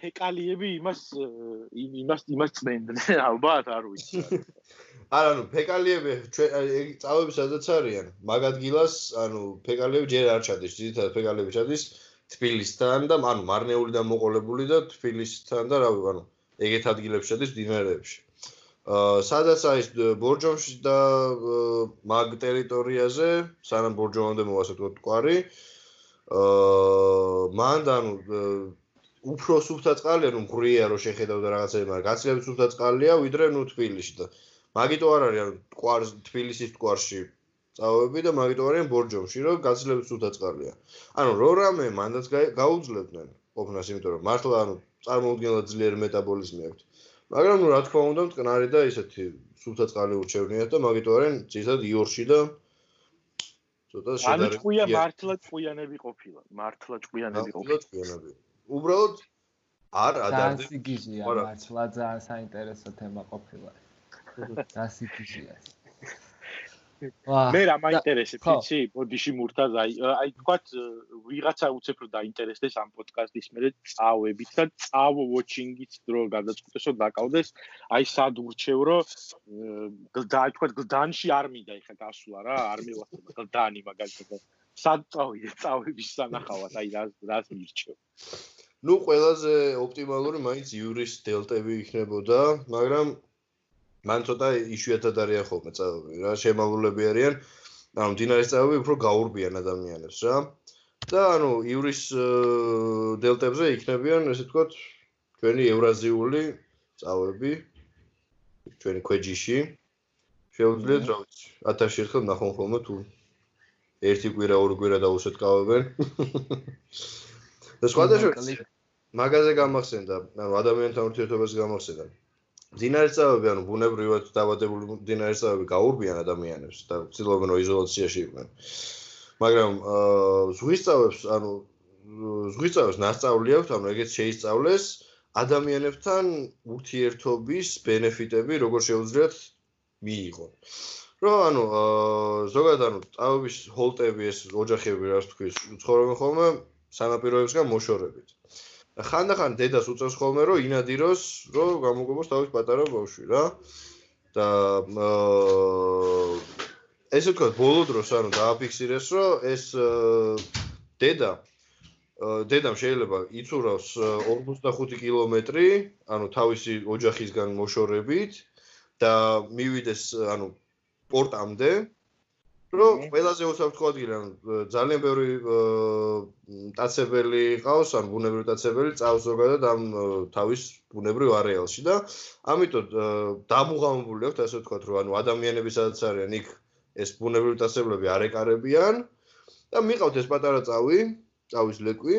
ფეკალიები იმას იმას იმას წმენდნენ ალბათ არ ვიცი არა ნუ ფეკალიები ჩვენ წავები სადაც არიან მაგ ადგილას ანუ ფეკალიები ჯერ არ ჩადის ძირითადად ფეკალიები ჩადის თბილისთან და ანუ მარნეულიდან მოყოლებული და თბილისთან და რა ვიცი ანუ ეგეთ ადგილებში შედის დინარებში. აა სადაც არის ბორჯომში და მაგ ტერიტორიაზე, სანამ ბორჯომამდე მოვასეთ თყვარი. აა მან ანუ უფრო სუფთა წყალია, ნუ მღრია რომ შეხედავდა რაღაცები, მაგრამ გაცილებით სუფთა წყალია ვიდრე ნუ თბილისში და მაგიტო არ არის ანუ თყვარს თბილისის თყვარში წავები და მაგიტო არიან ბორჯომში, რომ გაცილებით სულთა წყალია. ანუ რო რამე მანდაც გაუძლებდნენ ყოფნას, იმიტომ რომ მართლა ანუ წარმოუდგენლად ძლიერი მეტაბოლიზმი აქვს. მაგრამ ნუ რა თქმა უნდა, მტკნარი და ისეთი სულთა წყალი ურჩევნიათ და მაგიტო არიან ძირითადად იორში და ცოტა შედარებით. ანუ ჭკვია მართლა ჭკვიანები ყოფილა, მართლა ჭკვიანები ყოფილა. მართლა ჭკვიანები. უბრალოდ არ ადარდე. გასიგიზია მართლა ძალიან საინტერესო თემა ყოფილა. გასიგიზია. მე რა მაინტერესებს იცი ბოდიში მურთაზ აი აი თქვათ ვიღაცა უცებ რომ დაინტერესდეს ამ პოდკასტის მე წავებით და წავ ვოჩინგის დრო გადაწყვეტეს რომ დაკავდეს. აი სად ურჩევ რომ და აი თქვათ გლდანში არ მინდა ეხა გასვლა რა არ მივახდება გლდანი მაგალითად სად წავიდე წავების სანახავად აი რა რას მირჩევ? ну ყველაზე ოპტიმალური მაინც იურის დელტები იქნებოდა მაგრამ მან ცოტა იშვიათად არიან ხოლმე წავები რა შემავლები არიან ანუ დინარის წავები უფრო გაურბიან ადამიანებს რა. და ანუ ივრის დელტებზე იქნებიან ესე ვთქვათ ჩვენი ევრაზიული წავები ჩვენი ქვეჯიში. შეუძლიათ რა ვიცი 1000 ერთხელ ნახონ ხოლმე თუ ერთი კვირა ორი კვირა დაუსეთკავებენ. და სხვადასხვა მაგაზე გამახსენდა ანუ ადამიანთან ურთიერთობას გამახსენდა დინარისწავები ანუ ბუნებრივად დაბადებული დინარისწავები გაურბიან ადამიანებს და ცდილობენ რომ იზოლაციაში იყვნენ. მაგრამ ზღვისწავებს ანუ ზღვისწავებს ნასწავლი აქვს, ანუ ეგეც შეისწავლეს ადამიანებთან ურთიერთობის ბენეფიტები როგორ შეუძლიათ მიიღონ. რო ანუ ზოგადად ანუ წავების ჰოლტები ეს ოჯახები რას თქვის, ცხოვრობენ ხოლმე სანაპიროებსგან მოშორებით. ხანდახან დედას უწევს ხოლმე რომ ინადიროს რომ გამოგებოს თავის პატარა ბავშვი რა. და ესე ვთქვათ ბოლო დროს ანუ დააფიქსირეს რომ ეს დედა დედამ შეიძლება იცურავს 45 კილომეტრი ანუ თავისი ოჯახისგან მოშორებით და მივიდეს ანუ პორტამდე რომ ყველაზე უსაფრთხო ადგილი ანუ ძალიან ბევრი მტაცებელი ყავს ან ბუნებრივი მტაცებელი წავს ზოგადად ამ თავის ბუნებრივ არეალში და ამიტომ დამუღამებული აქვს ასე ვთქვათ რომ ანუ ადამიანები სადაც არიან იქ ეს ბუნებრივი მტაცებლები არ ეკარებიან და მიყავთ ეს პატარა წავი, წავის ლეკვი.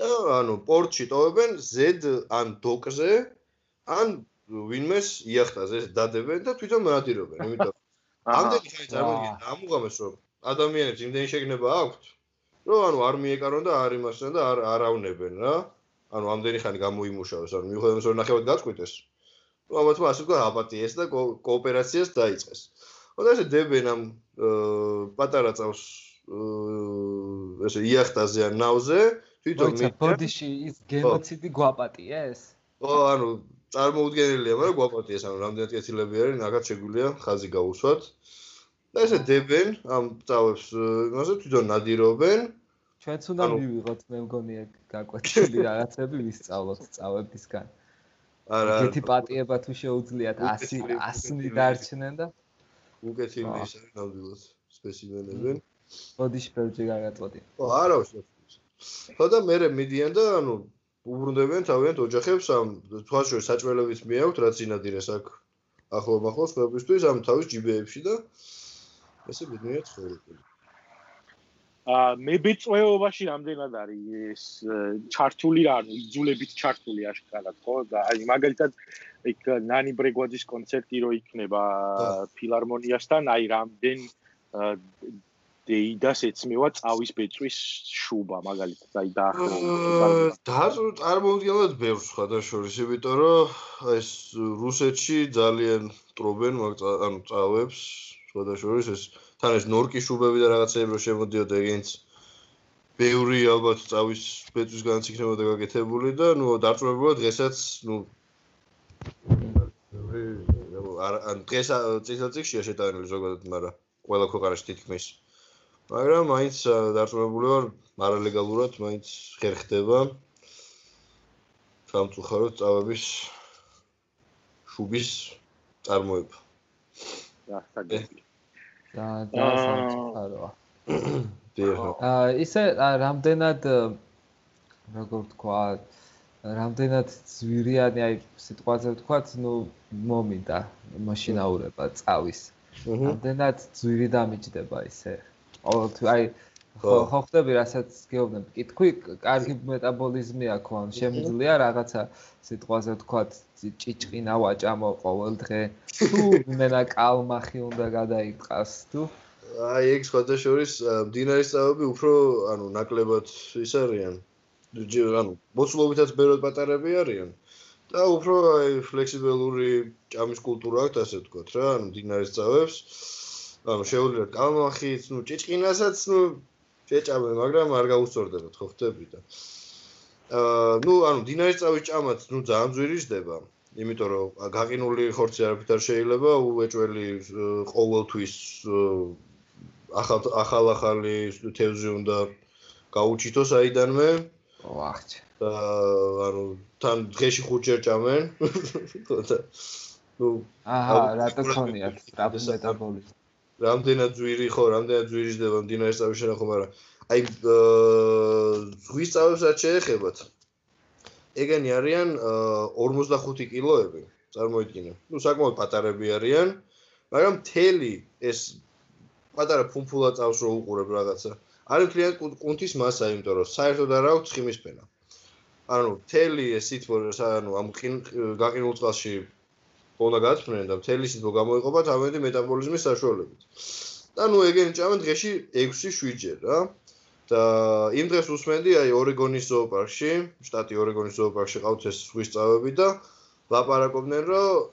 და ანუ პორტში ტოვებენ Z ან დოკზე ან ვინმეს იახტაზე დადებენ და თვითონ მონადირობენ, იმიტომ ამდენი ხანი წარმოგიდგენთ ამუღამეს რომ ადამიანებს იმდენი შეგნება აქვთ, რომ ანუ არ მიეკარონ და არ იმასენ და არ არავნებენ რა. ანუ ამდენი ხანი გამოიმუშავეს, ანუ მიუხედავად რომ ნახევად გაწყვიტეს. ну ამათ ასე თქვა აპატიეს და კოოპერაციას დაიწყეს. ხოდა ესე დებენ ამ პატარა წავს ესე იახტაზე ან ნავზე თვითონ მე ბოდიში ის გენოციდი გვაპატიეს? ო ანუ წარმოუდგენელია, მაგრამ გვაპატიეს, ანუ რამდენად კეთილები არის, ნაგად შეგვიძლია ხაზი გაუსვათ. და ესე დებენ ამ წავებს, იმასე თვითონ ნადირობენ. ჩვენც უნდა მივიღოთ, მე მგონია გაკვეთილი რაღაცები ვისწავლოთ წავებისგან. არა. ეგეთი პატიება თუ შეუძლიათ 100 100 დარჩნენ და უკეთილი ის არის ნამდვილად სპეციმენები. ბოდიში პერჯი გაგაწოდი. ო არა უშო. ხოდა მე მედიან და ანუ უბრუნდებიან თავიანთ ოჯახებს ამ თვალშორის საჭველების მიაქვთ რაც ინადირეს აქ ახლო მახლოს ხებისთვის ამ თავის ჯიბეებში და ესე ბედნიერად ცხოვრობენ. აა მებეწვეობაში რამდენად არის ეს ჩართული რა ანუ იძულებით ჩართული აშკარად ხო და აი მაგალითად იქ ნანი ბრეგვაძის კონცერტი რო იქნება ფილარმონიასთან აი რამდენ დეიდას ეცმევა წავის ბეწვის შუბა მაგალითად აი დაახლოებით. და წარმოვიდგინოთ ბევრ სხვა შორის იმიტომ რომ ეს რუსეთში ძალიან ტრობენ მაგ ანუ წავებს სხვა შორის ეს თან ეს ნორკის შუბები და რაღაცები რო შემოდიოდა ეგენც ბევრი ალბათ წავის ბეწვის განაც იქნებოდა გაკეთებული და ნუ დარწმუნებულად დღესაც ნუ ან დღეს წელიწადში შეტანილი ზოგადად მაგრამ ყველა ქვეყანაში თითქმის მაგრამ მაინც დარწმუნებული ვარ მარალეგალურად მაინც ხერ ხდება სამწუხაროდ წავების შუბის წარმოება. და საგები. და და სამწუხაროა. აა ისე რამდენად როგორ თქვა რამდენად ზვირიანი აი სიტყვაზე ვთქვათ ნუ მომინდა მაშინაურება წავის. რამდენად ზვირი დამიჯდება ისე ყოველთვის აი ხო. ხო ხდები რასაც გეუბნები. კითხვი კარგი მეტაბოლიზმი აქვს ან შემიძლია რაღაცა სიტყვაზე ვთქვათ ჭიჭყინა ვაჭამო ყოველ დღე. თუ მენა კალმახი უნდა გადაიყას თუ? აი ეგ სხვა შორის მდინარის წავები უფრო ანუ ნაკლებად ის არიან. ანუ მოცულობითაც ბევრად პატარები არიან. და უფრო აი ფლექსიბელური ჭამის კულტურა აქვს ასე ვთქვათ რა ანუ მდინარის წავებს ანუ შეუძლია კამახიც, ნუ ჭიჭკინასაც, ნუ შეჭამე, მაგრამ არ გაუსწორდება, ხო ხდები და აა ნუ ანუ დინარის წავის ჭამაც ნუ ძალიან ძვირი ხდება. იმიტომ რომ გაყინული ხორცი არაფერ შეიძლება უეჭველი ყოველთვის ახალ ახალ-ახალი თევზი უნდა გაუჩიტოს აიდანვე. ვახტ. და ანუ თან დღეში ხუჯერ ჭამენ. ну აჰა რატო ქონიათ, რა მეტაბოლიზმი. რამდენად ძვირი ხო, რამდენად ძვირი ჟდება მდინარის წავის შენახო, მაგრამ აი ზღვის წავებსაც შეეხებათ. ეგენი არიან 45 კილოები, წარმოიდგინე. ნუ საკმაოდ პატარები არიან, მაგრამ თელი ეს პატარა ფუმფულა წავს რო უყურებ რაღაცა. არის კლიენტ კუნთის მასა, იმიტომ რომ საერთოდ არ აქვს ხიმისფენა. ანუ თელი ეს სიტყვა, ანუ ამ გაყინულ წყალში უნდა გაწვრთნեն და მთელი სიტყვა გამოიყოფა თავიანთი მეტაბოლიზმის საშუალებით. ანუ ეგენი ჭამენ დღეში 6-7 ჯერ რა. და იმ დღეს უსმენდი აი ორეგონის ზოოპარკში, შტატი ორეგონის ზოოპარკში ყავთ ეს ზღვის წავები და ლაპარაკობდნენ რომ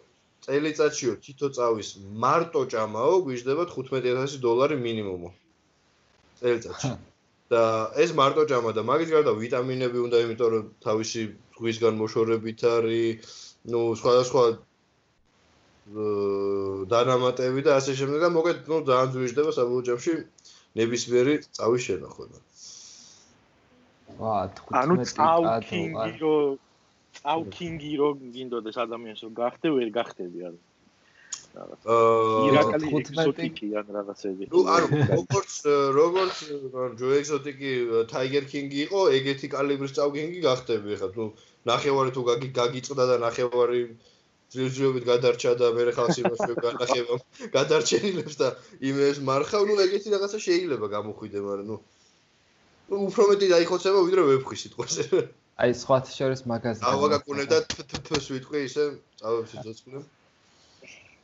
წელიწადშიო თითო წავის მარტო ჭამაო გვიждდება 15000 დოლარი მინიმუმო. წელიწადში. და ეს მარტო ჭამა და მაგის გარდა ვიტამინები უნდა, იმიტომ რომ თავისი ზღვისგან მოშორებით არის, ну სხვადასხვა დანამატები და ასე შემდეგ და მოკეთ ნუ ძალიან ძვირდება საბოლოო ჯამში ნებისმიერი წავის შენახება. ვა, ანუ წავკინგი რო წავკინგი რო გინდოდეს ადამიანს რო გახდე ვერ გახდები ანუ აა ირაკალი ექსოტიკი ან რაღაცები. ნუ ანუ როგორც როგორც ჯო ექსოტიკი ტაიგერ კინგი იყო, ეგეთი კალიბრის წავკინგი გახდები ხა. ნუ ნახევარი თუ გაგიწყდა და ნახევარი ძილძილობით გადარჩა და მე ხალხი მოსვე განახება. გადარჩენილებს და იმეს მარხავ ნუ ეგეთი რაღაცა შეიძლება გამოხვიდე მაგრამ ნუ ნუ უფრო მეტი დაიხოცება ვიდრე ვებხვი სიტყვაზე. აი სხვა შორის მაღაზია ავაგაკუნებ და თფს ვიტყვი ისე წავებ სიცოცხლე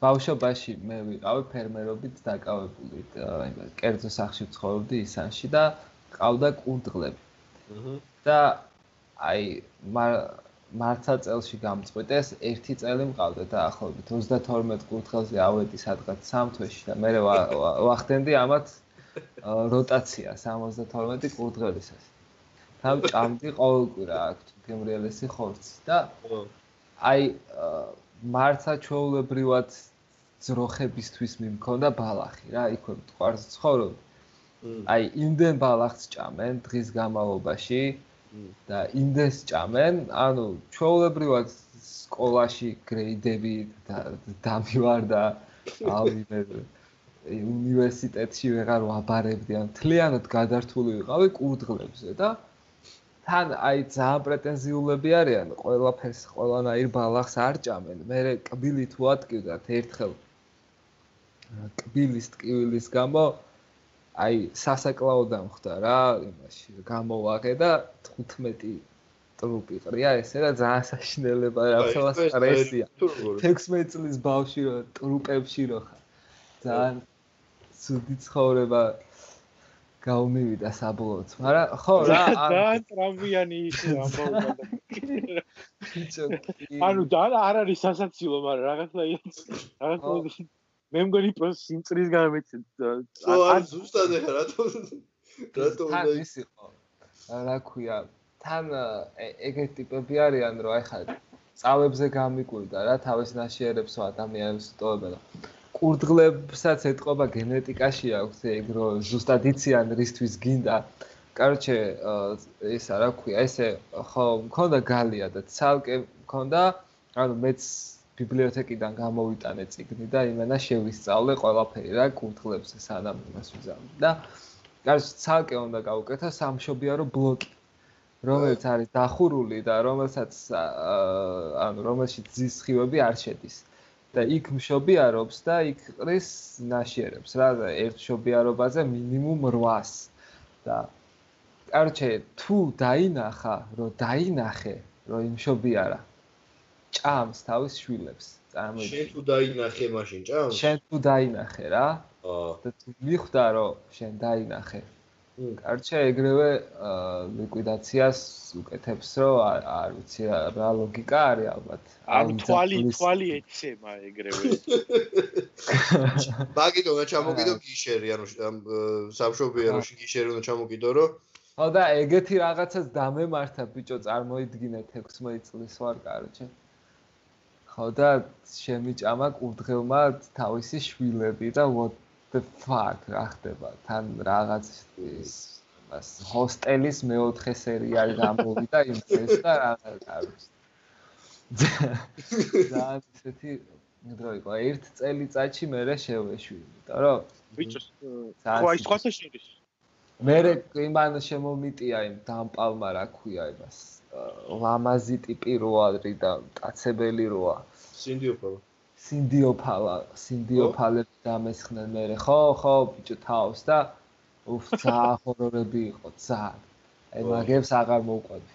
ბავშვობაში მე ვიყავი ფერმერობით დაკავებული აი კერძო სახში ცხოვრობდი ისანში და ყავდა კურდღლები და აი მარცა წელში გამწყვიტეს, ერთი წელი მყავდა დაახლოებით 32 კურთხელზე ავედი სადღაც სამ თვეში და მე ვახდენდი ამათ როტაცია 72 კურთხელისას. თან ჭამდი ყოველკვირა აქ გემრიელესი ხორცი და აი მარცა ჩაოლებრივად ძროხებისთვის მიმქონდა ბალახი რა, იქვე მტყარს ცხოვრობ. აი იმდენ ბალახს ჭამენ დღის განმავლობაში, და ინდეს ჭამენ, ანუ ჩვეულებრივად სკოლაში გრეიდები და დამივარდა ავიმე უნივერსიტეტში ვეღარ ვაბარებდი, ან თლიანად გადართული ვიყავი კურდღლებზე და თან აი ძალიან პრეტენზიულები არიან, ყველაფერს ყველანაირ ბალახს არ ჭამენ. მე კბილი თუ ატკივდათ ერთხელ. კბილის ტკივილის გამო აი სასაკლაო დამხდა რა იმაში გამოვაღე და 15 ტრუპი ყრია ესე და ძალიან საშინელება რა უნდა სტრესია. 16 წლის ბავში რო ტრუპებში რო ხარ. ძალიან ცუდი ცხოვრება გაუმივიდა საბოლოოდ. მაგრამ ხო რა ძალიან ტრამვიანი ისე ამბობდა ანუ და არ არის სასაცილო მაგრამ რაღაცა რაღაცა მე მგონი პროს სიმწრის გამეცი არ ზუსტად ეხა რატო რატო უნდა ის იყო რა ქვია თან ეგეთი ტიპები არიან რომ აი ხა წავებზე გამიკვირდა რა თავის ნაშიერებს ადამიანებს ტოვებდა კურდღლებსაც ეთყობა გენეტიკაში აქვს ეგ რომ ზუსტად იციან რისთვის გინდა. კაროჩე ესა რა ქვია ესე ხო მქონდა გალია და ცალკე მქონდა ანუ მეც ბიბლიოთეკიდან გამოვიტანე წიგნი და იმენა შევისწავლე ყველაფერი რა კურთხლებს სანამ იმას ვიზამდი და გარს ცალკე უნდა გავუკეთო სამშობიარო ბლოკი რომელიც არის დახურული და რომელსაც ანუ რომელშიც ძის სხივები არ შედის. და იქ მშობიარობს და იქ ყრის ნაშიერებს რა ერთ შობიარობაზე მინიმუმ 800 და კარჩე თუ დაინახა რომ დაინახე რომ იმ შობიარა ჭამს თავის შვილებს. წარმოიდგინე. შენ თუ დაინახე მაშინ ჭამს? შენ თუ დაინახე რა? აა. და თუ მიხვდა რომ შენ დაინახე. კარჩა ეგრევე ლიკვიდაციას უკეთებს რომ არ ვიცი რა ლოგიკა არის ალბათ. ან თვალი თვალი ეცემა ეგრევე. მაგიტო რა ჩამოგიდო გიშერი ანუ სამშობიაროში გიშერი უნდა ჩამოგიდო რომ ხო და ეგეთი რაღაცას დამემართა ბიჭო წარმოიდგინეთ 16 წლის ვარ კაროჩე. ხო და შემიჭამა კურდღელმა თავისი შვილები და what the fuck რა ხდება? თან რაღაც მას ჰოსტელის მეოთხე სერიალი გამოვიდა იმ წელს და რაღაც არის. და ისეთი დრო იყო. ერთ წელიწადში მე შევეშვი იმიტომ რომ ბიჭო ხო ის ხოთა შედის მე იმან შემომიტია იმ დამპალმა რა ქვია იმას ლამაზი ტიპი როა და კაცებელი როა. სინდიოფალა. სინდიოფალა სინდიოფალებს დამესხნენ მე ხო ხო ბიჭო თავს და უფ ცა ჰორორები იყო ცა აი მაგებს აღარ მოუყვები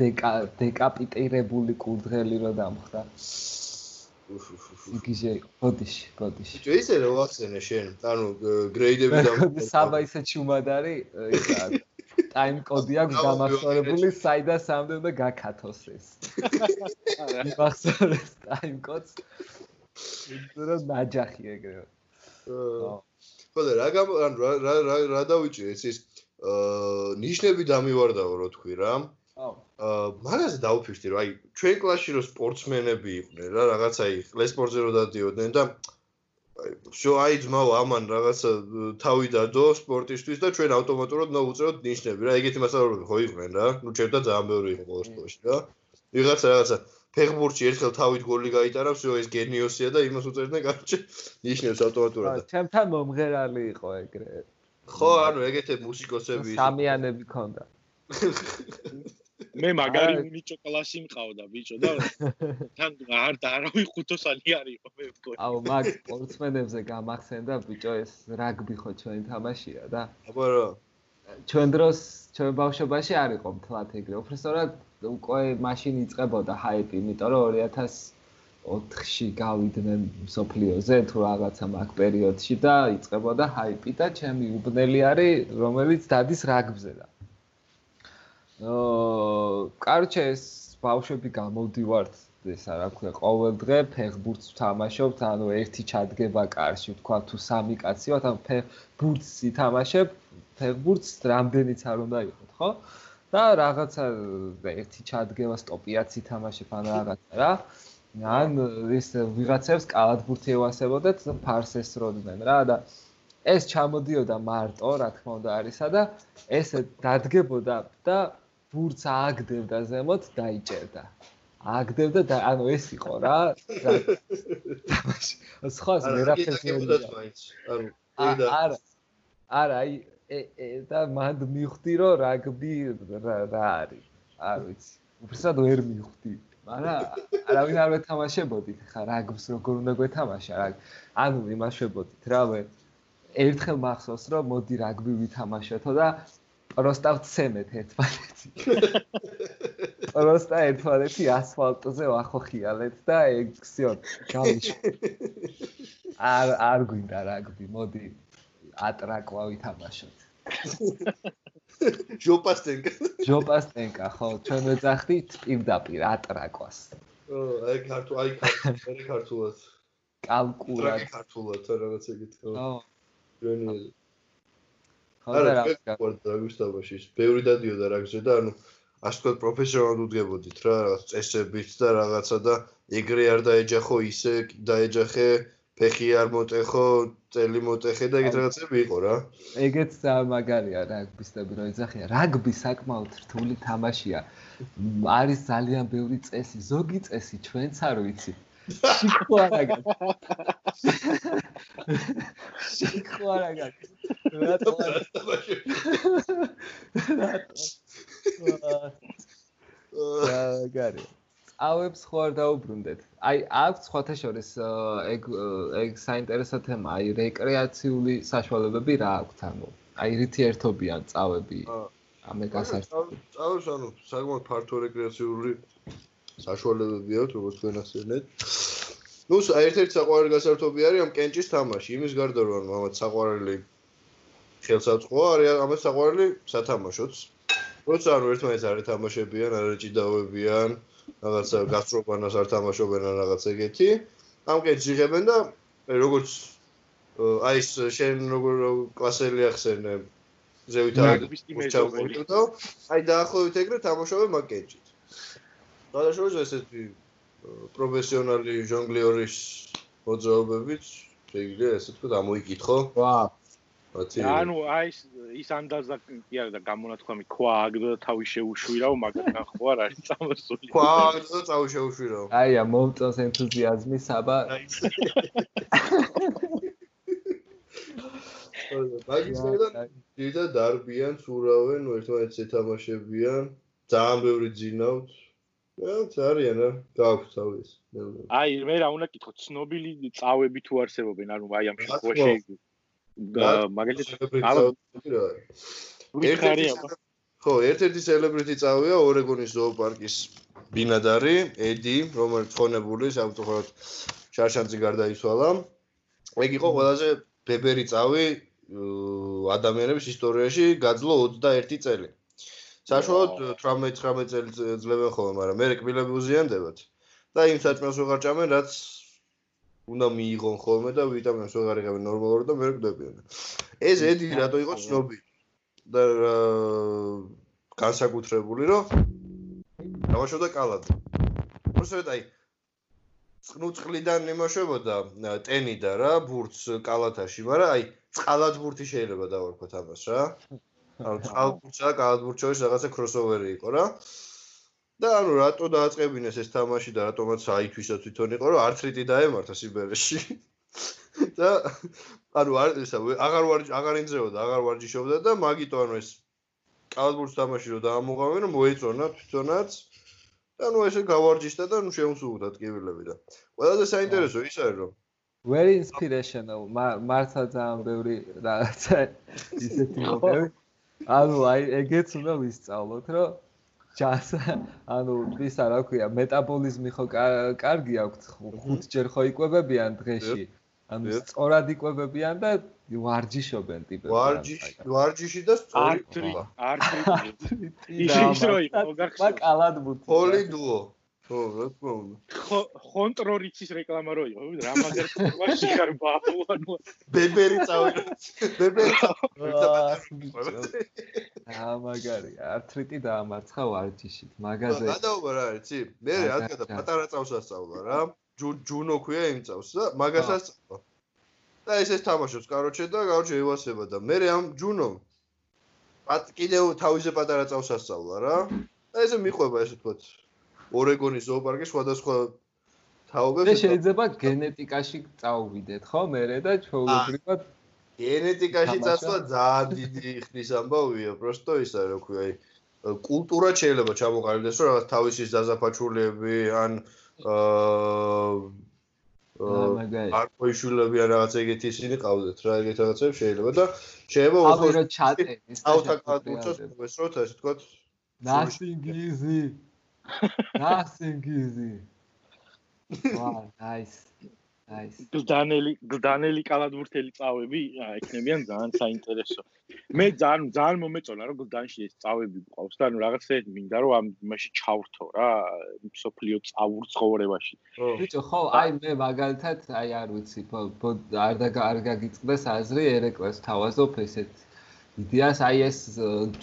დეკა დეკაპიტირებული კურდღელი რო დამხდა იქიჟე ბოდიში ბოდიში ბიჭო ისე რო ახსენე შენ ანუ გრეიდები და საბა ისე ჩუმად არის ისა ტაიმ კოდი აქვს დამახსოვრებული, საიდან სამდე უნდა გაკათოს ეს. მახსოვდეს ტაიმ კოდს. ისე ნაჯახი ეგრეო. ხო და რა რა რა რა დავიჭირე ეს ის ნიშნები დამივარდაო რო თქვი რა. აა აა მაგაზე დავუფიქრდი რომ აი ჩვენ კლასში რომ სპორტსმენები იყვნენ რა რაღაცა იღლე სპორტზე რომ დადიოდნენ და შო აი ძმაო ამან რაღაცა თავი დადო სპორტისტვის და ჩვენ ავტომატურად ნო უწევთ ნიშნები რა ეგეთი მასალები ხო იყვნენ რა ნუ ჩვენ და ძალიან ბევრი იყო ყოველ შემთხვევაში რა. ვიღაცა რაღაცა ფეხბურთში ერთხელ თავით გოლი გაიტარავს რომ ეს გენიოსია და იმას უწევდნენ კარჩე ნიშნებს ავტომატურად. ჩემთან მომღერალი იყო ეგრე. ხო ანუ ეგეთე მუსიკოსები სამიანები ქონდა. მე მაგარი ნიჭო კლასი მყავდა ბიჭო და თან არ და არავინ ხუთოსანი არისო მე მგონი. აუ მაგ სპორტსმენებზე გამახსენდა ბიჭო ეს რაგბი ხო ჩვენი თამაშია და. აბა რა. ჩვენ დროს ჩვენ ბავშვობაში არ იყო მთლად ეგრე. უბრალოდ უკვე მაშინ იწყებოდა ჰაიპი, იმიტომ რომ 2004-ში გავიდნენ სოფლიოზე თუ რაღაცა მაგ პერიოდში და იწყებოდა ჰაიპი და ჩემი უბნელი არის, რომელიც დადის რაგბზე და. კარჩე ეს ბავშვები გამოდივართ ეს რა ქვია, ყოველ დღე ფეხბურთს ვთამაშობთ, ანუ ერთი ჩადგება კარში, თქვა თუ სამი კაცი ვართ, ანუ ფეხბურთს ითამაშებ, ფეხბურთს რამდენიც არ უნდა იყოს, ხო? და რაღაცა ერთი ჩადგება სტოპიაც ითამაშებ ან რაღაცა რა. ან ის ვიღაცებს კალათბურთი ევასებოდეთ, ფარსეს როდნენ რა და ეს ჩამოდიოდა მარტო, რა თქმა უნდა არისა და ეს დადგებოდა და ბურთს ააგდებდა ზემოთ დაიჭერდა. ააგდებდა და ანუ ეს იყო რა. სხვა ვერაფერს არ ანუ არა არა აი და მანდ მივხვდი რომ რაგბი რა არის? არ ვიცი. უბრალოდ ვერ მივხვდი. მაგრამ არავინ არ ვეთამაშებოდი ხა რაგბს როგორ უნდა გვეთამაშა რა ანუ იმაშვებოდით რა ვე ერთხელ მახსოვს რომ მოდი რაგბი ვითამაშოთო და პროსტა ვცემეთ ერთმანეთი პროსტა ერთმანეთი ასფალტზე ვახოხიალეთ და ეგ ქსიო გამიშვი არ არ გვინდა რაგბი მოდი ატრაკვა ვითამაშოთ ჟოპასტენკა. ჟოპასტენკა, ხო, ჩვენ ვეძახდით პირდაპირ ატრაკვას. ო, აი ქართულ, აი ქართულ, ქართულად. კალკულად. ქართულად რაღაც ეგეთ. ო. ჩვენი არა, რა გუსტავაში, ბევრი დადიოდა რაგზე და ანუ ასე თქვა პროფესიონალურად უდგებოდით რა, რაღაც წესებით და რაღაცა და ეგრე არ დაეჯახო ისე დაეჯახე ფეხი არ მოტეხო, წელი მოტეხე და ეგეთ რაღაცები იყო რა. ეგეც მაგარია რაგბისტები რო ეძახია. რაგბი საკმაოდ რთული თამაშია. არის ძალიან ბევრი წესი, ზოგი წესი ჩვენც არ ვიცი. შიქო არაგა. შიქო არაგა. რატო? რატო? აა, გარია. წავებს ხო არ დაუბრუნდეთ. აი, აქვს სხვათა შორის ეგ ეგ საინტერესო თემა, აი რეკრეაციული საშუალებები რა აქვს ანუ? აი რითი ერთობიან წავები? ამე გასართობი. წავებს ანუ საკმაოდ ფართო რეკრეაციული საშუალებები აქვს, როგორც თქვენ ახსენეთ. ნუ ერთ-ერთი საყვარელი გასართობი არის ამ კენჭის თამაში. იმის გარდა რომ ამათ საყვარელი ხელსაწყოა, არის ამათ საყვარელი სათამაშოც. როცა ანუ ერთმანეთს არ ეთამაშებიან, არ ეჭიდაობებიან, რაღაცა გასტრობანას არ თამაშობენ ან რაღაც ეგეთი. ამკეთ ჟიღებენ და როგორც აი ეს შენ როგორ კლასელი ახსენე ზევითა და აი დაახლოებით ეგრე თამაშობენ მაკეჯით. გადაშოვა ესეთი პროფესიონალი ჟონგლიორის მოძრაობებით შეიძლება ესე თქვა ამოიკითხო. ვა, ანუ აი ის ანდაზა კი არა და გამონათქვამი ქვა აგდო და თავი შეუშვირავ მაგალითად ხო არ არის წამოსული. ქვა აგდო და თავი შეუშვირავ აია მომწონს ენთუზიაზმი საბა. მაგისტრალთან დიდა დარბიან სურავენ ერთმანეთს ეთამაშებიან ძალიან ბევრი ძინავთ რაც არიან რა გააქვს თავის აი მე რა უნდა კითხო ცნობილი წავები თუ არსებობენ ანუ აი ამ შემთხვევაში მაგალითად ხო, ერთ-ერთი სელებრიტი წავია ორეგონის ზოოპარკის ბინადარი, ედი, რომელიც ხონებული, სამწუხაროდ შარშანძი გარდაიცვალა. ეგ იყო ყველაზე ბებერი წავი ადამიანების ისტორიაში, გაძლო 21 წელი. საშუალოდ 18-19 წელი ძლებენ ხოლმე, მაგრამ მე რეკბილები უზიანდებათ. და იმ საჭმელს ვეღარ ჭამენ, რაც უნდა მიიღონ ხოლმე და ვიტამინს ვეღარ იღებენ ნორმალურად და ვერ გდებიან. ეს ედი რატო იყო ცნობილი? და განსაკუთრებული რომ დავაშოდა კალათი. უბრალოდ აი წყნუწყლიდან იმაშებოდა ტენიდა რა ბურთს კალათაში, მაგრამ აი წყალად ბურთი შეიძლება დავარქვათ ამას რა. ანუ წყალბურთსა და კალათბურთს შორის რაღაცა კროსოვერი იყო რა. და ანუ რატო დააწყებინეს ეს თამაში და რატომაც აითვისა თვითონ იყო რომ ართრიტი დაემართა სიბერეში და ანუ არ ესა აღარ ვარ აღარ ინძრეოდა აღარ ვარჯიშობდა და მაგიტო ანუ ეს კალათბურთს თამაში რომ დაამოღავენ, რომ მოეწონა თვითონაც. და ნუ ესე გავარჯიშდა და ნუ შეუმსუბუქდა ტკივილები და ყველაზე საინტერესო ის არის რომ very inspirational მართლა ძალიან ბევრი რაღაცა ისეთი მოგები ანუ აი ეგეც უნდა ვისწავლოთ რომ ჯას ანუ ისა რა ქვია მეტაბოლიზმი ხო კარგი აქვს ხუთჯერ ხო იკვებებიან დღეში? ანუ სწორად იკვებებიან და ვარჯიშობენ ტიპები ვარჯიში ვარჯიში და სწორი არტრიტი ის რო იყო გახსოვს მაკალად ბუთი პოლიდუო ხო, რა თქმა უნდა. ხონტრორიცის რეკლამა რო იყო, რა მაგარ ფორმაში ხარ ბაბუ ანუ ბებერი წავიდა. ბებერი წავიდა. აა მაგარი, არტრიტი დაამარცხა ვარჯიშით, მაგაზე. გადაობა რა არის, ცი? მე რადგან პატარა წავს ასწავლა რა. ჯუნო ქვია იმ წავს და მაგასაც წავა. და ეს ეს თამაშობს კაროჩე და კაროჩე ევასება და მე ამ ჯუნო პატ კიდევ თავიზე პატარა წავს ასწავლა რა. და ესე მიყვება ესე თქო ორეგონის ზოოპარკი სხვადასხვა თაობებს და შეიძლება გენეტიკაში წავიდეთ ხო მერე და ჩვეულებრივად გენეტიკაში წასვლა ძალიან დიდი ხნის ამბავია პროსტო ის არის რო ქვია აი კულტურა შეიძლება ჩამოყალიბდეს რომ რაღაც თავისი ზაზაფაჩულიები ან აა არ ყოიშულები ან რაღაც ეგეთი ისინი ყავდეთ რა ეგეთ რაღაცებს შეიძლება და შეიძლება ოღონდ რა ჩატენის აუთა კატუჩოს ეს რო ეს თქო nothing easy Nothing easy. Wow, nice. Nice. გლდანელი, გლდანელი კალათბურთელი წავები, აა, ექნებიან ძალიან საინტერესო. მე ძალიან ძალიან მომეწონა, რომ გლდანში ეს წავები მყავს და ანუ რაღაცა მინდა რომ ამ იმაში ჩავრთო რა, სოფლიო წავურ ცხოვრებაში. ბიჭო, ხო, აი მე მაგალითად, აი არ ვიცი, არ და არ გაგიწყდეს აზრი ერეკლეს თავაზობ ესეთ იდეას, აი ეს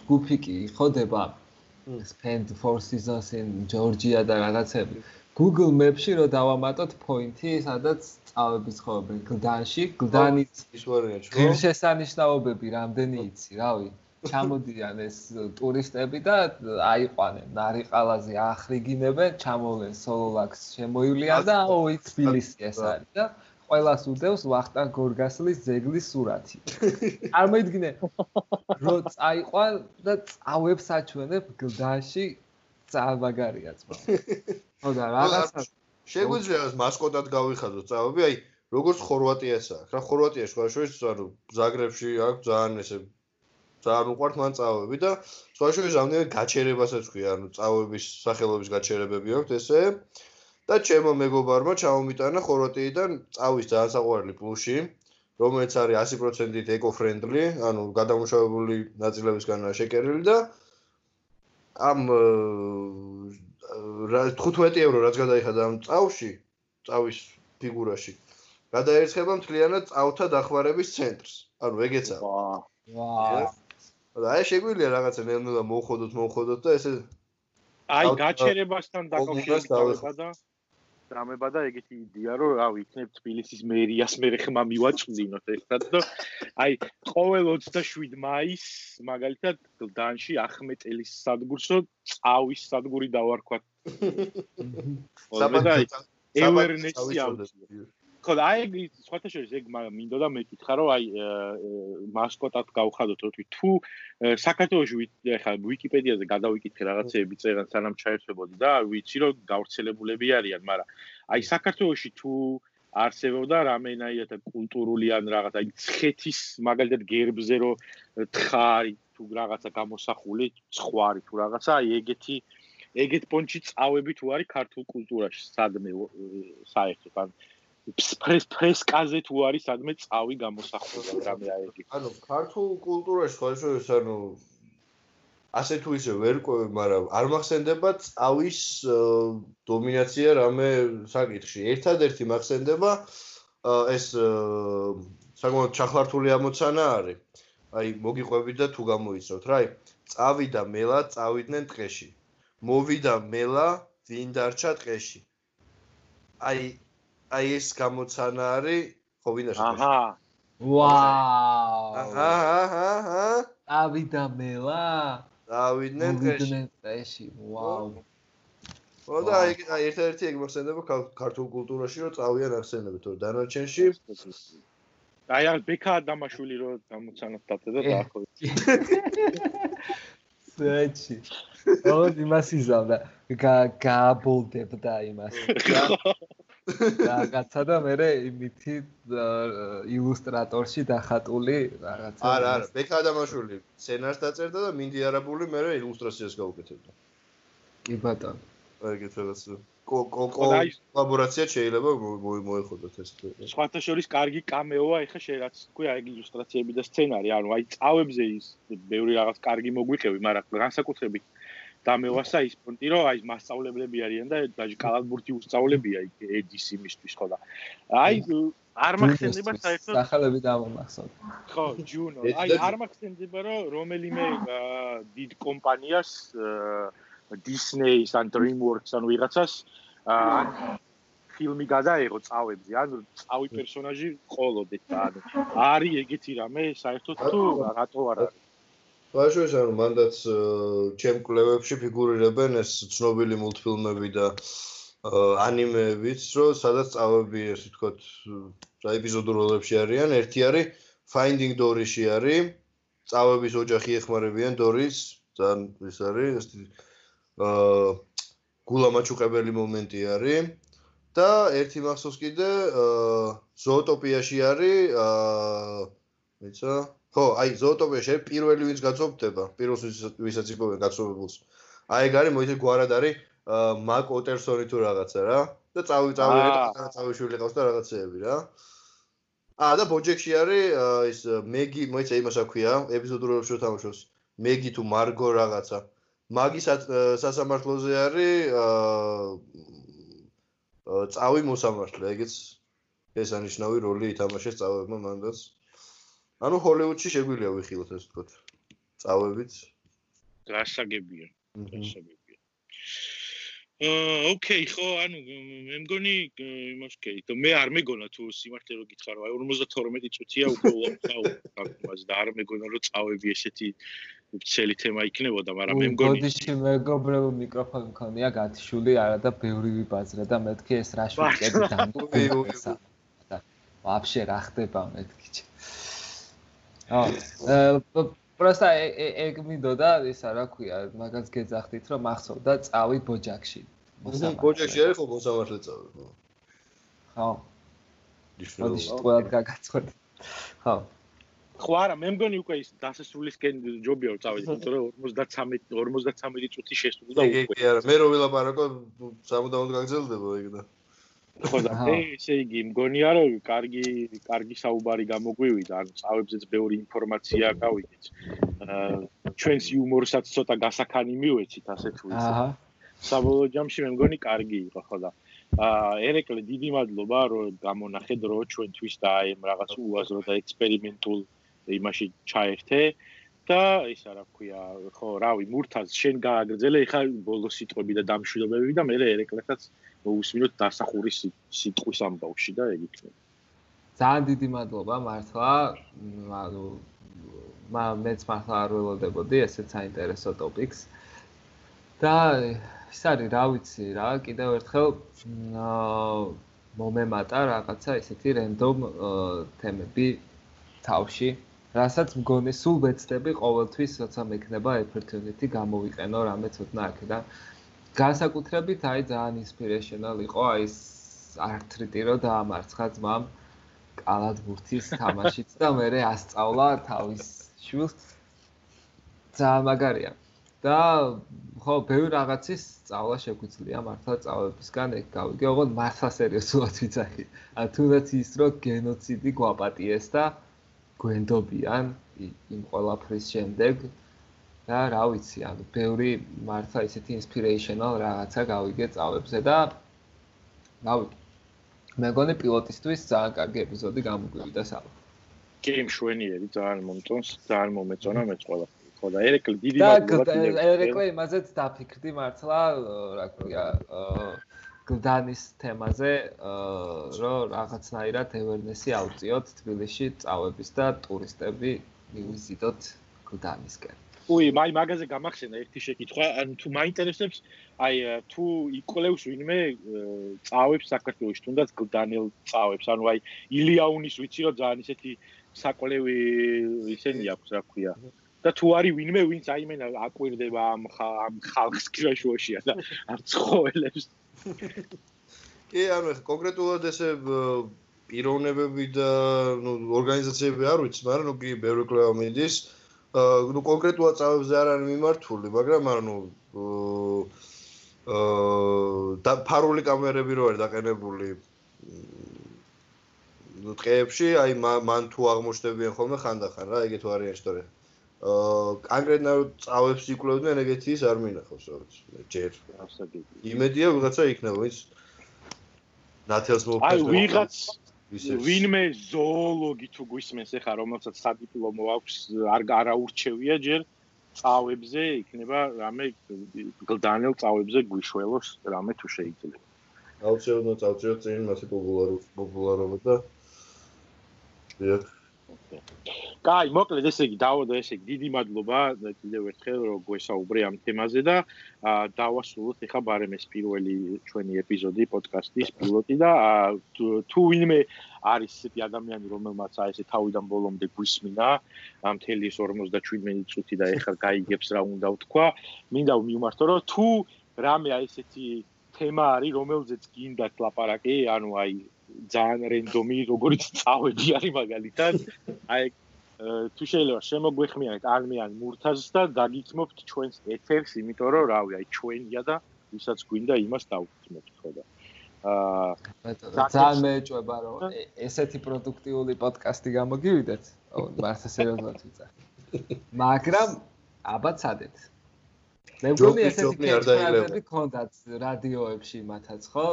ჯგუფი კი ხოდება spend four seasons in Georgia და რაღაცები. Google Maps-ში რო დავამატოთ პოინტი, სადაც წავები ცხოვრობენ გლდანში, გლდანის ის ვარიანტი. ღირსშესანიშნაობები რამდენი იცი, რავი? ჩამოდიან ეს ტურისტები და აიყვანენ ნარიყალაზე ახრიგინებენ, ჩამოვლენ სოლოლაქს შემოივლიან და აო იქ თბილისი ეს არის და ყველას უდევს ვახტანგ გორგასლის ძეგლის სურათი. წარმოიდგინე, რომ წაიყვან და წავებს აჩვენებ გლდანში წავაგარია ძმა. ხო და რაღაცა შეგვიძლია მასკოტად გავიხადოთ წავები, აი როგორც ხორვატიას აქვს. რა ხორვატიაში სხვა შორის ანუ ზაგრებში აქვს ძალიან ესე ძალიან უყვართ მან წავები და სხვა შორის რამდენიმე გაჩერებასაც ქვია, ანუ წავების სახელობის გაჩერებები აქვს ესე. და ჩემო მეგობარმა ჩამომიტანა ხორვატიიდან წავის ძალიან საყვარელი პლუში, რომელიც არის 100%-ით ეკო-ფრენდლი, ანუ გადამუშავებული ნაწილებისგანაა შეკერილი და ამ 15 ევრო რაც გადაიხადა ამ წავში, წავის ფიგურაში. გადაერცხება მთლიანად წავთა დახმარების ცენტრს. ანუ ეგეცა. ვაა. ვაა. და აი შეგვიძლია რაღაცა ნელ-ნელა მოხოდოთ, მოხოდოთ და ესე აი გაჩერებასთან დაკავშირებით და დრამება და ეგეთი იდეა რომ რა ვიცი თბილისის მერიას მე ხმა მივაწვდინოთ ერთად და აი ყოველ 27 მაისს მაგალითად დანში ახმეტელის სადგურსო წავის სადგური დავარქვა საბადო ევერნესი აუწია ხო და აი სხვათა შორის ეგ მინდოდა მეკითხა რომ აი მასკოტად გავხადოთ თვით თუ საქართველოში ეხლა ვიკიპედიაზე გადავიკითხე რაღაცეები წერან სანამ ჩაერთვებოდი და ვიცი რომ გავრცელებულები არიან მაგრამ აი საქართველოში თუ არსებობდა რამენაირად კულტურული ან რაღაც აი ცხეთის მაგალითად გერბზე რო თხარი თუ რაღაცა გამოსახული ცხwari თუ რაღაცა აი ეგეთი ეგეთ პონჩი წავები თუ არის ქართულ კულტურაში სადმე საერთოდ. ან ფრესკაზე თუ არის სადმე წავი გამოსახული რამე აიგი. ანუ ქართულ კულტურაში შორის ანუ ასე თუ ისე ვერ ყვევი, მაგრამ არ მახსენდება წავის დომინაცია რამე საკითხში. ერთადერთი მახსენდება ეს საკმაოდ ჩახლართული ამოცანა არის. აი მოგიყვებით და თუ გამოიცავთ რა, აი წავი და მელა წავიდნენ ტყეში. მოვიდა მელა, ვინ დარჩა ტყეში. აი აი ეს გამოცანა არის ხო ვინაში აჰა ვაუ აჰა აჰა აჰა. დავიდა მელა დავიდნენ ტეში ვაუ ხო და აი ერთ-ერთი ეგ მოხსენდება ქართულ კულტურაში რომ წავიან ახსენებით თორე დანარჩენში. აი არ ბექა დამაშვილი რომ გამოცანას დაწედა და ახო ეჩი. ო, იმას იზავდა. გააბოლდებდა იმას. რაღაცა და მე იმითი ილუსტრატორში დახატული რაღაცა. არა, არა, ბექა ადამიანშვილი სცენარს დაწერდა და მინდი არაბული მე ილუსტრაციას გაუკეთებდა. კი ბატონო. ეგეთ რაღაც კოლაბორაცია შეიძლება მოეხოდოთ ეს. სხვათა შორის კარგი კამეოა, ეხა შეიძლება თქვი აი ილუსტრაციები და სცენარი, ანუ აი წავებზე ის ბევრი რაღაც კარგი მოგვიყევი, მაგრამ განსაკუთრებით დამევასა ის პონტი რომ აი მასშტაბლებლები არიან და დაჟე კალათბურთი უსწავლებია იქ ედის იმისთვის ხო და აი არ მახსენდება საერთოდ სახელები დამომახსოვს ხო ჯუნო. აი არ მახსენდება რომ რომელიმე დიდ კომპანიას Disney-ს ან DreamWorks ან ვიღაცას ფილმი გადაეღო წავებზე. ან წავი პერსონაჟი ყოლოდეთ და ანუ არის ეგეთი რამე საერთოდ თუ რატო არ არის ბაშოს ანუ მანდაც ჩემ კლევებში ფიგურირებენ ეს ცნობილი მულტფილმები და ანიმეებიც, რომ სადაც წავები ესე ვთქვათ, რა ეპიზოდურ როლებში არიან. ერთი არის Finding Dory-ში არის. წავების ოჯახი ეხმარებიან Dory-ს, ძალიან ის არის ეს აა გულამაჩუყებელი მომენტი არის. და ერთი მახსოვს კიდე აა ზოოტოპიაში არის აა მეცა ხო, აი ზოოტოპიაში პირველი ვინც გაწობდება, პირველს ვისაც იპოვენ გაწობებულს. აი ეგ არის მოიცე გვარად არის მაკ ოტერსონი თუ რაღაცა რა და წავი წავი და წავი შვილი ყავს და რაღაცეები რა. აა და ბოჯექში არის ის მეგი, მოიცე იმას აქვია, ეპიზოდურებში თამაშობს. მეგი თუ მარგო რაღაცა. მაგის სასამართლოზე არის აა წავი მოსამართლე, ეგეც ეს ანიშნავი როლი ითამაშეს წავებმა მანდაც. ანუ ჰოლივუდში შეგვიძლია ვიხილოთ ეს თქო. წავებით. გასაგებია. გასაგებია. აა, ოკეი, ხო, ანუ მე მგონი იმას კეი, და მე არ მეგონა თუ სიმართლე რო გითხრა, რომ აი 52 წუთია უკვე ვაფხავ თავს და არ მეგონა რომ წავები ესეთი უცელი თემა იქნებოდა, მაგრამ მე მგონი გოდიში მეგობრებო მიკროფონი მქონია გათიშული არა და ბევრი ვიბაზრა და მეთქი ეს რა შვიკები დამკვირვებსა. და ვაფშე რა ხდება მეთქი. აა პროსტა ეგ მინდოდა ისა რა ქვია მაგას გეძახდით რომ მახსოვდა წავი ბოჯაკში ბოჯაკში არის ხო მოსამართლე წავი ხო. ხო. მოდი ყველა გაგაცხოთ ხო. ხო არა მე მგონი უკვე ის დასასრულისკენ ჯობია რომ წავედი იმიტომ რომ 53 53 წუთი შესრულდა უკვე კი კი არა მე რო ვილაპარაკო სამუდამოდ გაგზელდება ეგ და ხო და ესე იგი მგონია რომ კარგი კარგი საუბარი გამოგვივიდა. ანუ წავებზეც ბევრი ინფორმაცია გავიგეთ. ჩვენს იუმორსაც ცოტა გასახანი მივეცით ასე თუ ისე აჰა. საბოლოო ჯამში მე მგონი კარგი იყო ხო და აა ერეკლე დიდი მადლობა რომ გამონახეთ რო ჩვენთვის და აი რაღაც უაზრო და ექსპერიმენტულ იმაში ჩაერთე. და ისა რა ქვია ხო რავი მურთაზ შენ გააგრძელე ხა ბოლო სიტყვები და დამშვიდობები და მე ერეკლესაც მოусმინოთ დასახურის სიტყვის ამბავში და ეგ იქნება. ძალიან დიდი მადლობა მართლა. მა მეც მართლა არ ველოდებოდი ესეც საინტერესო ტოპიკს. და ის არის რა ვიცი რა, კიდევ ერთხელ მომემატა რაღაცა ესეთი რენდომ თემები თავში. რასაც მგონი სულ ვეცდები ყოველთვის, როცა მექნება opportunity გამოვიყენო რამე ცოტა აქედან. განსაკუთრებით აი ძალიან ინსპირეიშნალ იყო აი ეს არტრიტი რო დაამარცხა ძმამ კალათბურთის თამაშიც და მე რე ასწავლა თავის შულს ძალიან მაგარია. და ხო ბევრი რაღაცის სწავლა შეგვიძლია მართლა სწავლებისგან ეგ გავიგე ოღონდ მართლა სერიოზულად ვიცახი ა თუნდაც ის რო გენოციდი გვაპატიეს და გვენდობიან იმ ყველაფრის შემდეგ და რა ვიცი, ანუ ბევრი მართლა ისეთი ინსპირეიშნალ რაღაცა გავიგე წავებზე და რა ვიცი. მე მგონი პილოტისთვის ძალიან კარგი ეპიზოდი გამოგვივიდა საერთოდ. კი, მშვენიერი, ძალიან მომწონს, ძალიან მომეწონა მე ყველა. ხო და ერეკლე დიდი მადლობა. და ერეკლე იმაზეც დაფიქრდი მართლა, რა ქვია, გლდანის თემაზე, რომ რაღაცნაირად ევერნესი აუწიოთ თბილისში წავების და ტურისტები მივიზიტოთ გლდანისკენ. უი, მაი მაგაზე გამახსენა ერთი შეკითხვა, ანუ თუ მაინტერესებს, აი თუ იკოლევს ვინმე წავებს საქართველოს, თუნდაც დანიელ წავებს, ანუ აი ილიაუნის ვიცი რომ ძალიან ისეთი საკოლევი ისენი აქვს, რა ქვია. და თუ არის ვინმე ვინც აიმენა აკვირდება ამ ამ ხალხს კრაშუაშია და არ ცხოველებს. კი ანუ კონკრეტულად ესე პიროვნებები და ნუ ორგანიზაციები არ ვიცი მაგრამ ნუ კი ბევრი კლევა მიდის ნუ კონკრეტულად წავებზე არ არის მიმართული მაგრამ ანუ აა და ფარული კამერები რო არის დაყენებული ტყეებში აი მან თუ აღმოჩნდებიან ხოლმე ხანდახან რა ეგეთ ვარიანტი თორე აა კონკრეტულად წავებს იკვლევდნენ ეგეთი ის არ მინახავს რაღაც ჯერ იმედია ვიღაცა იქნება ის ნათელს მოფეს აი ვიღაც ვინმე ზოოლოგი თუ გვისმენს ახლა რომელსაც სადიპლომო აქვს არ არაურჩევია ჯერ წავებზე იქნება რამე გლდანელ წავებზე გვიშველოს რამე თუ შეიძლება. აუცილებლად წავწიოთ წინ მასე პოპულარობა და დიახ კაი, მოკლედ ესე იგი დავადო ესე იგი დიდი მადლობა კიდევ ერთხელ რომ გვესაუბრე ამ თემაზე და დავასრულოთ ახლა ბარემეს პირველი ჩვენი ეპიზოდი პოდკასტის პილოტი და თუ ვინმე არის ესეთი ადამიანი რომელმაც აი ესე თავიდან ბოლომდე გვისმინა ამ თელის 57 წუთი და ახლა გაიგებს რა უნდა ვთქვა მინდა ვიმართო რომ თუ რამე აი ესეთი თემა არის რომელზეც გინდათ ლაპარაკი ანუ აი ძალიან რენდომი როგორც წავედი არის მაგალითად აი თუ შეიძლება შემოგვეხმიანეთ არმიან მურთაზს და დაგიცმობთ ჩვენს ეთერს, იმიტომ რომ რავი, აი ჩვენია და ვისაც გვინდა იმას დავუხმობთ ხო და აა ძალიან მეეჭვება რომ ესეთი პროდუქტიული პოდკასტი გამოგივიდეთ. მართლა სერიოზულად ვიწახი. მაგრამ აბა ცადეთ. მე მგონი ესეთი კეთილები ქონდათ რადიოებში მათაც ხო?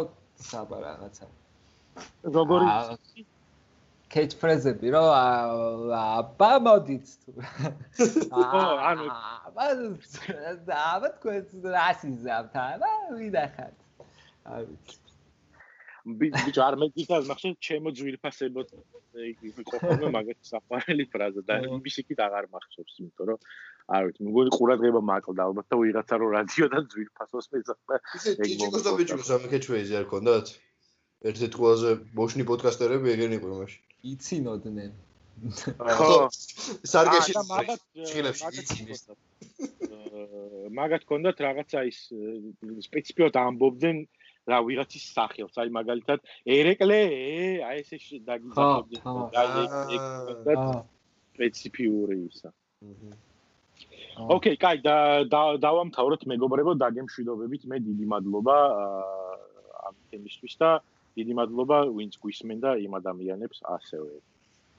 საბა რაღაცა. როგორი კეჩ ფრეზები რო აბა მოდით თუ. ანუ აბა აბა თქვენ რასიზამთ არა ვიდახართ. არ ვიცი. ბიჭო არ მეკითხა მახსოვს ჩემო ძვირფასებო იგი ყოფილი მაგათი საფარელი ფრაზა და იმის იქით აღარ მახსოვს იმიტომ რომ არ ვიცი მგონი ყურადღება მაკლდა ალბათ და ვიღაცა რო რადიოდან ძვირფასოს მეძახდა ისე ჭიჭიკოს და ბიჭოს ამ კეჩვეიზე არ ქონდათ ერთ-ერთი ყველაზე მოშნი პოდკასტერები ეგენი იყო მაშინ. იცინოდნენ. ხო. სარგეში ჩხილებში იცინის. მაგათ კონდათ რაღაცა ის სპეციფიოთ ამბობდნენ რა ვიღაცის სახელს, აი მაგალითად ერეკლე, აი ესე დაგიძახობდნენ. აა სპეციფიური ისა. ოკეი, კაი, და დავამთავროთ მეგობრებო, დაგემშვიდობებით, მე დიდი მადლობა ამ თემისთვის და დიდი მადლობა ვინც გვისმენდა იმ ადამიანებს ასევე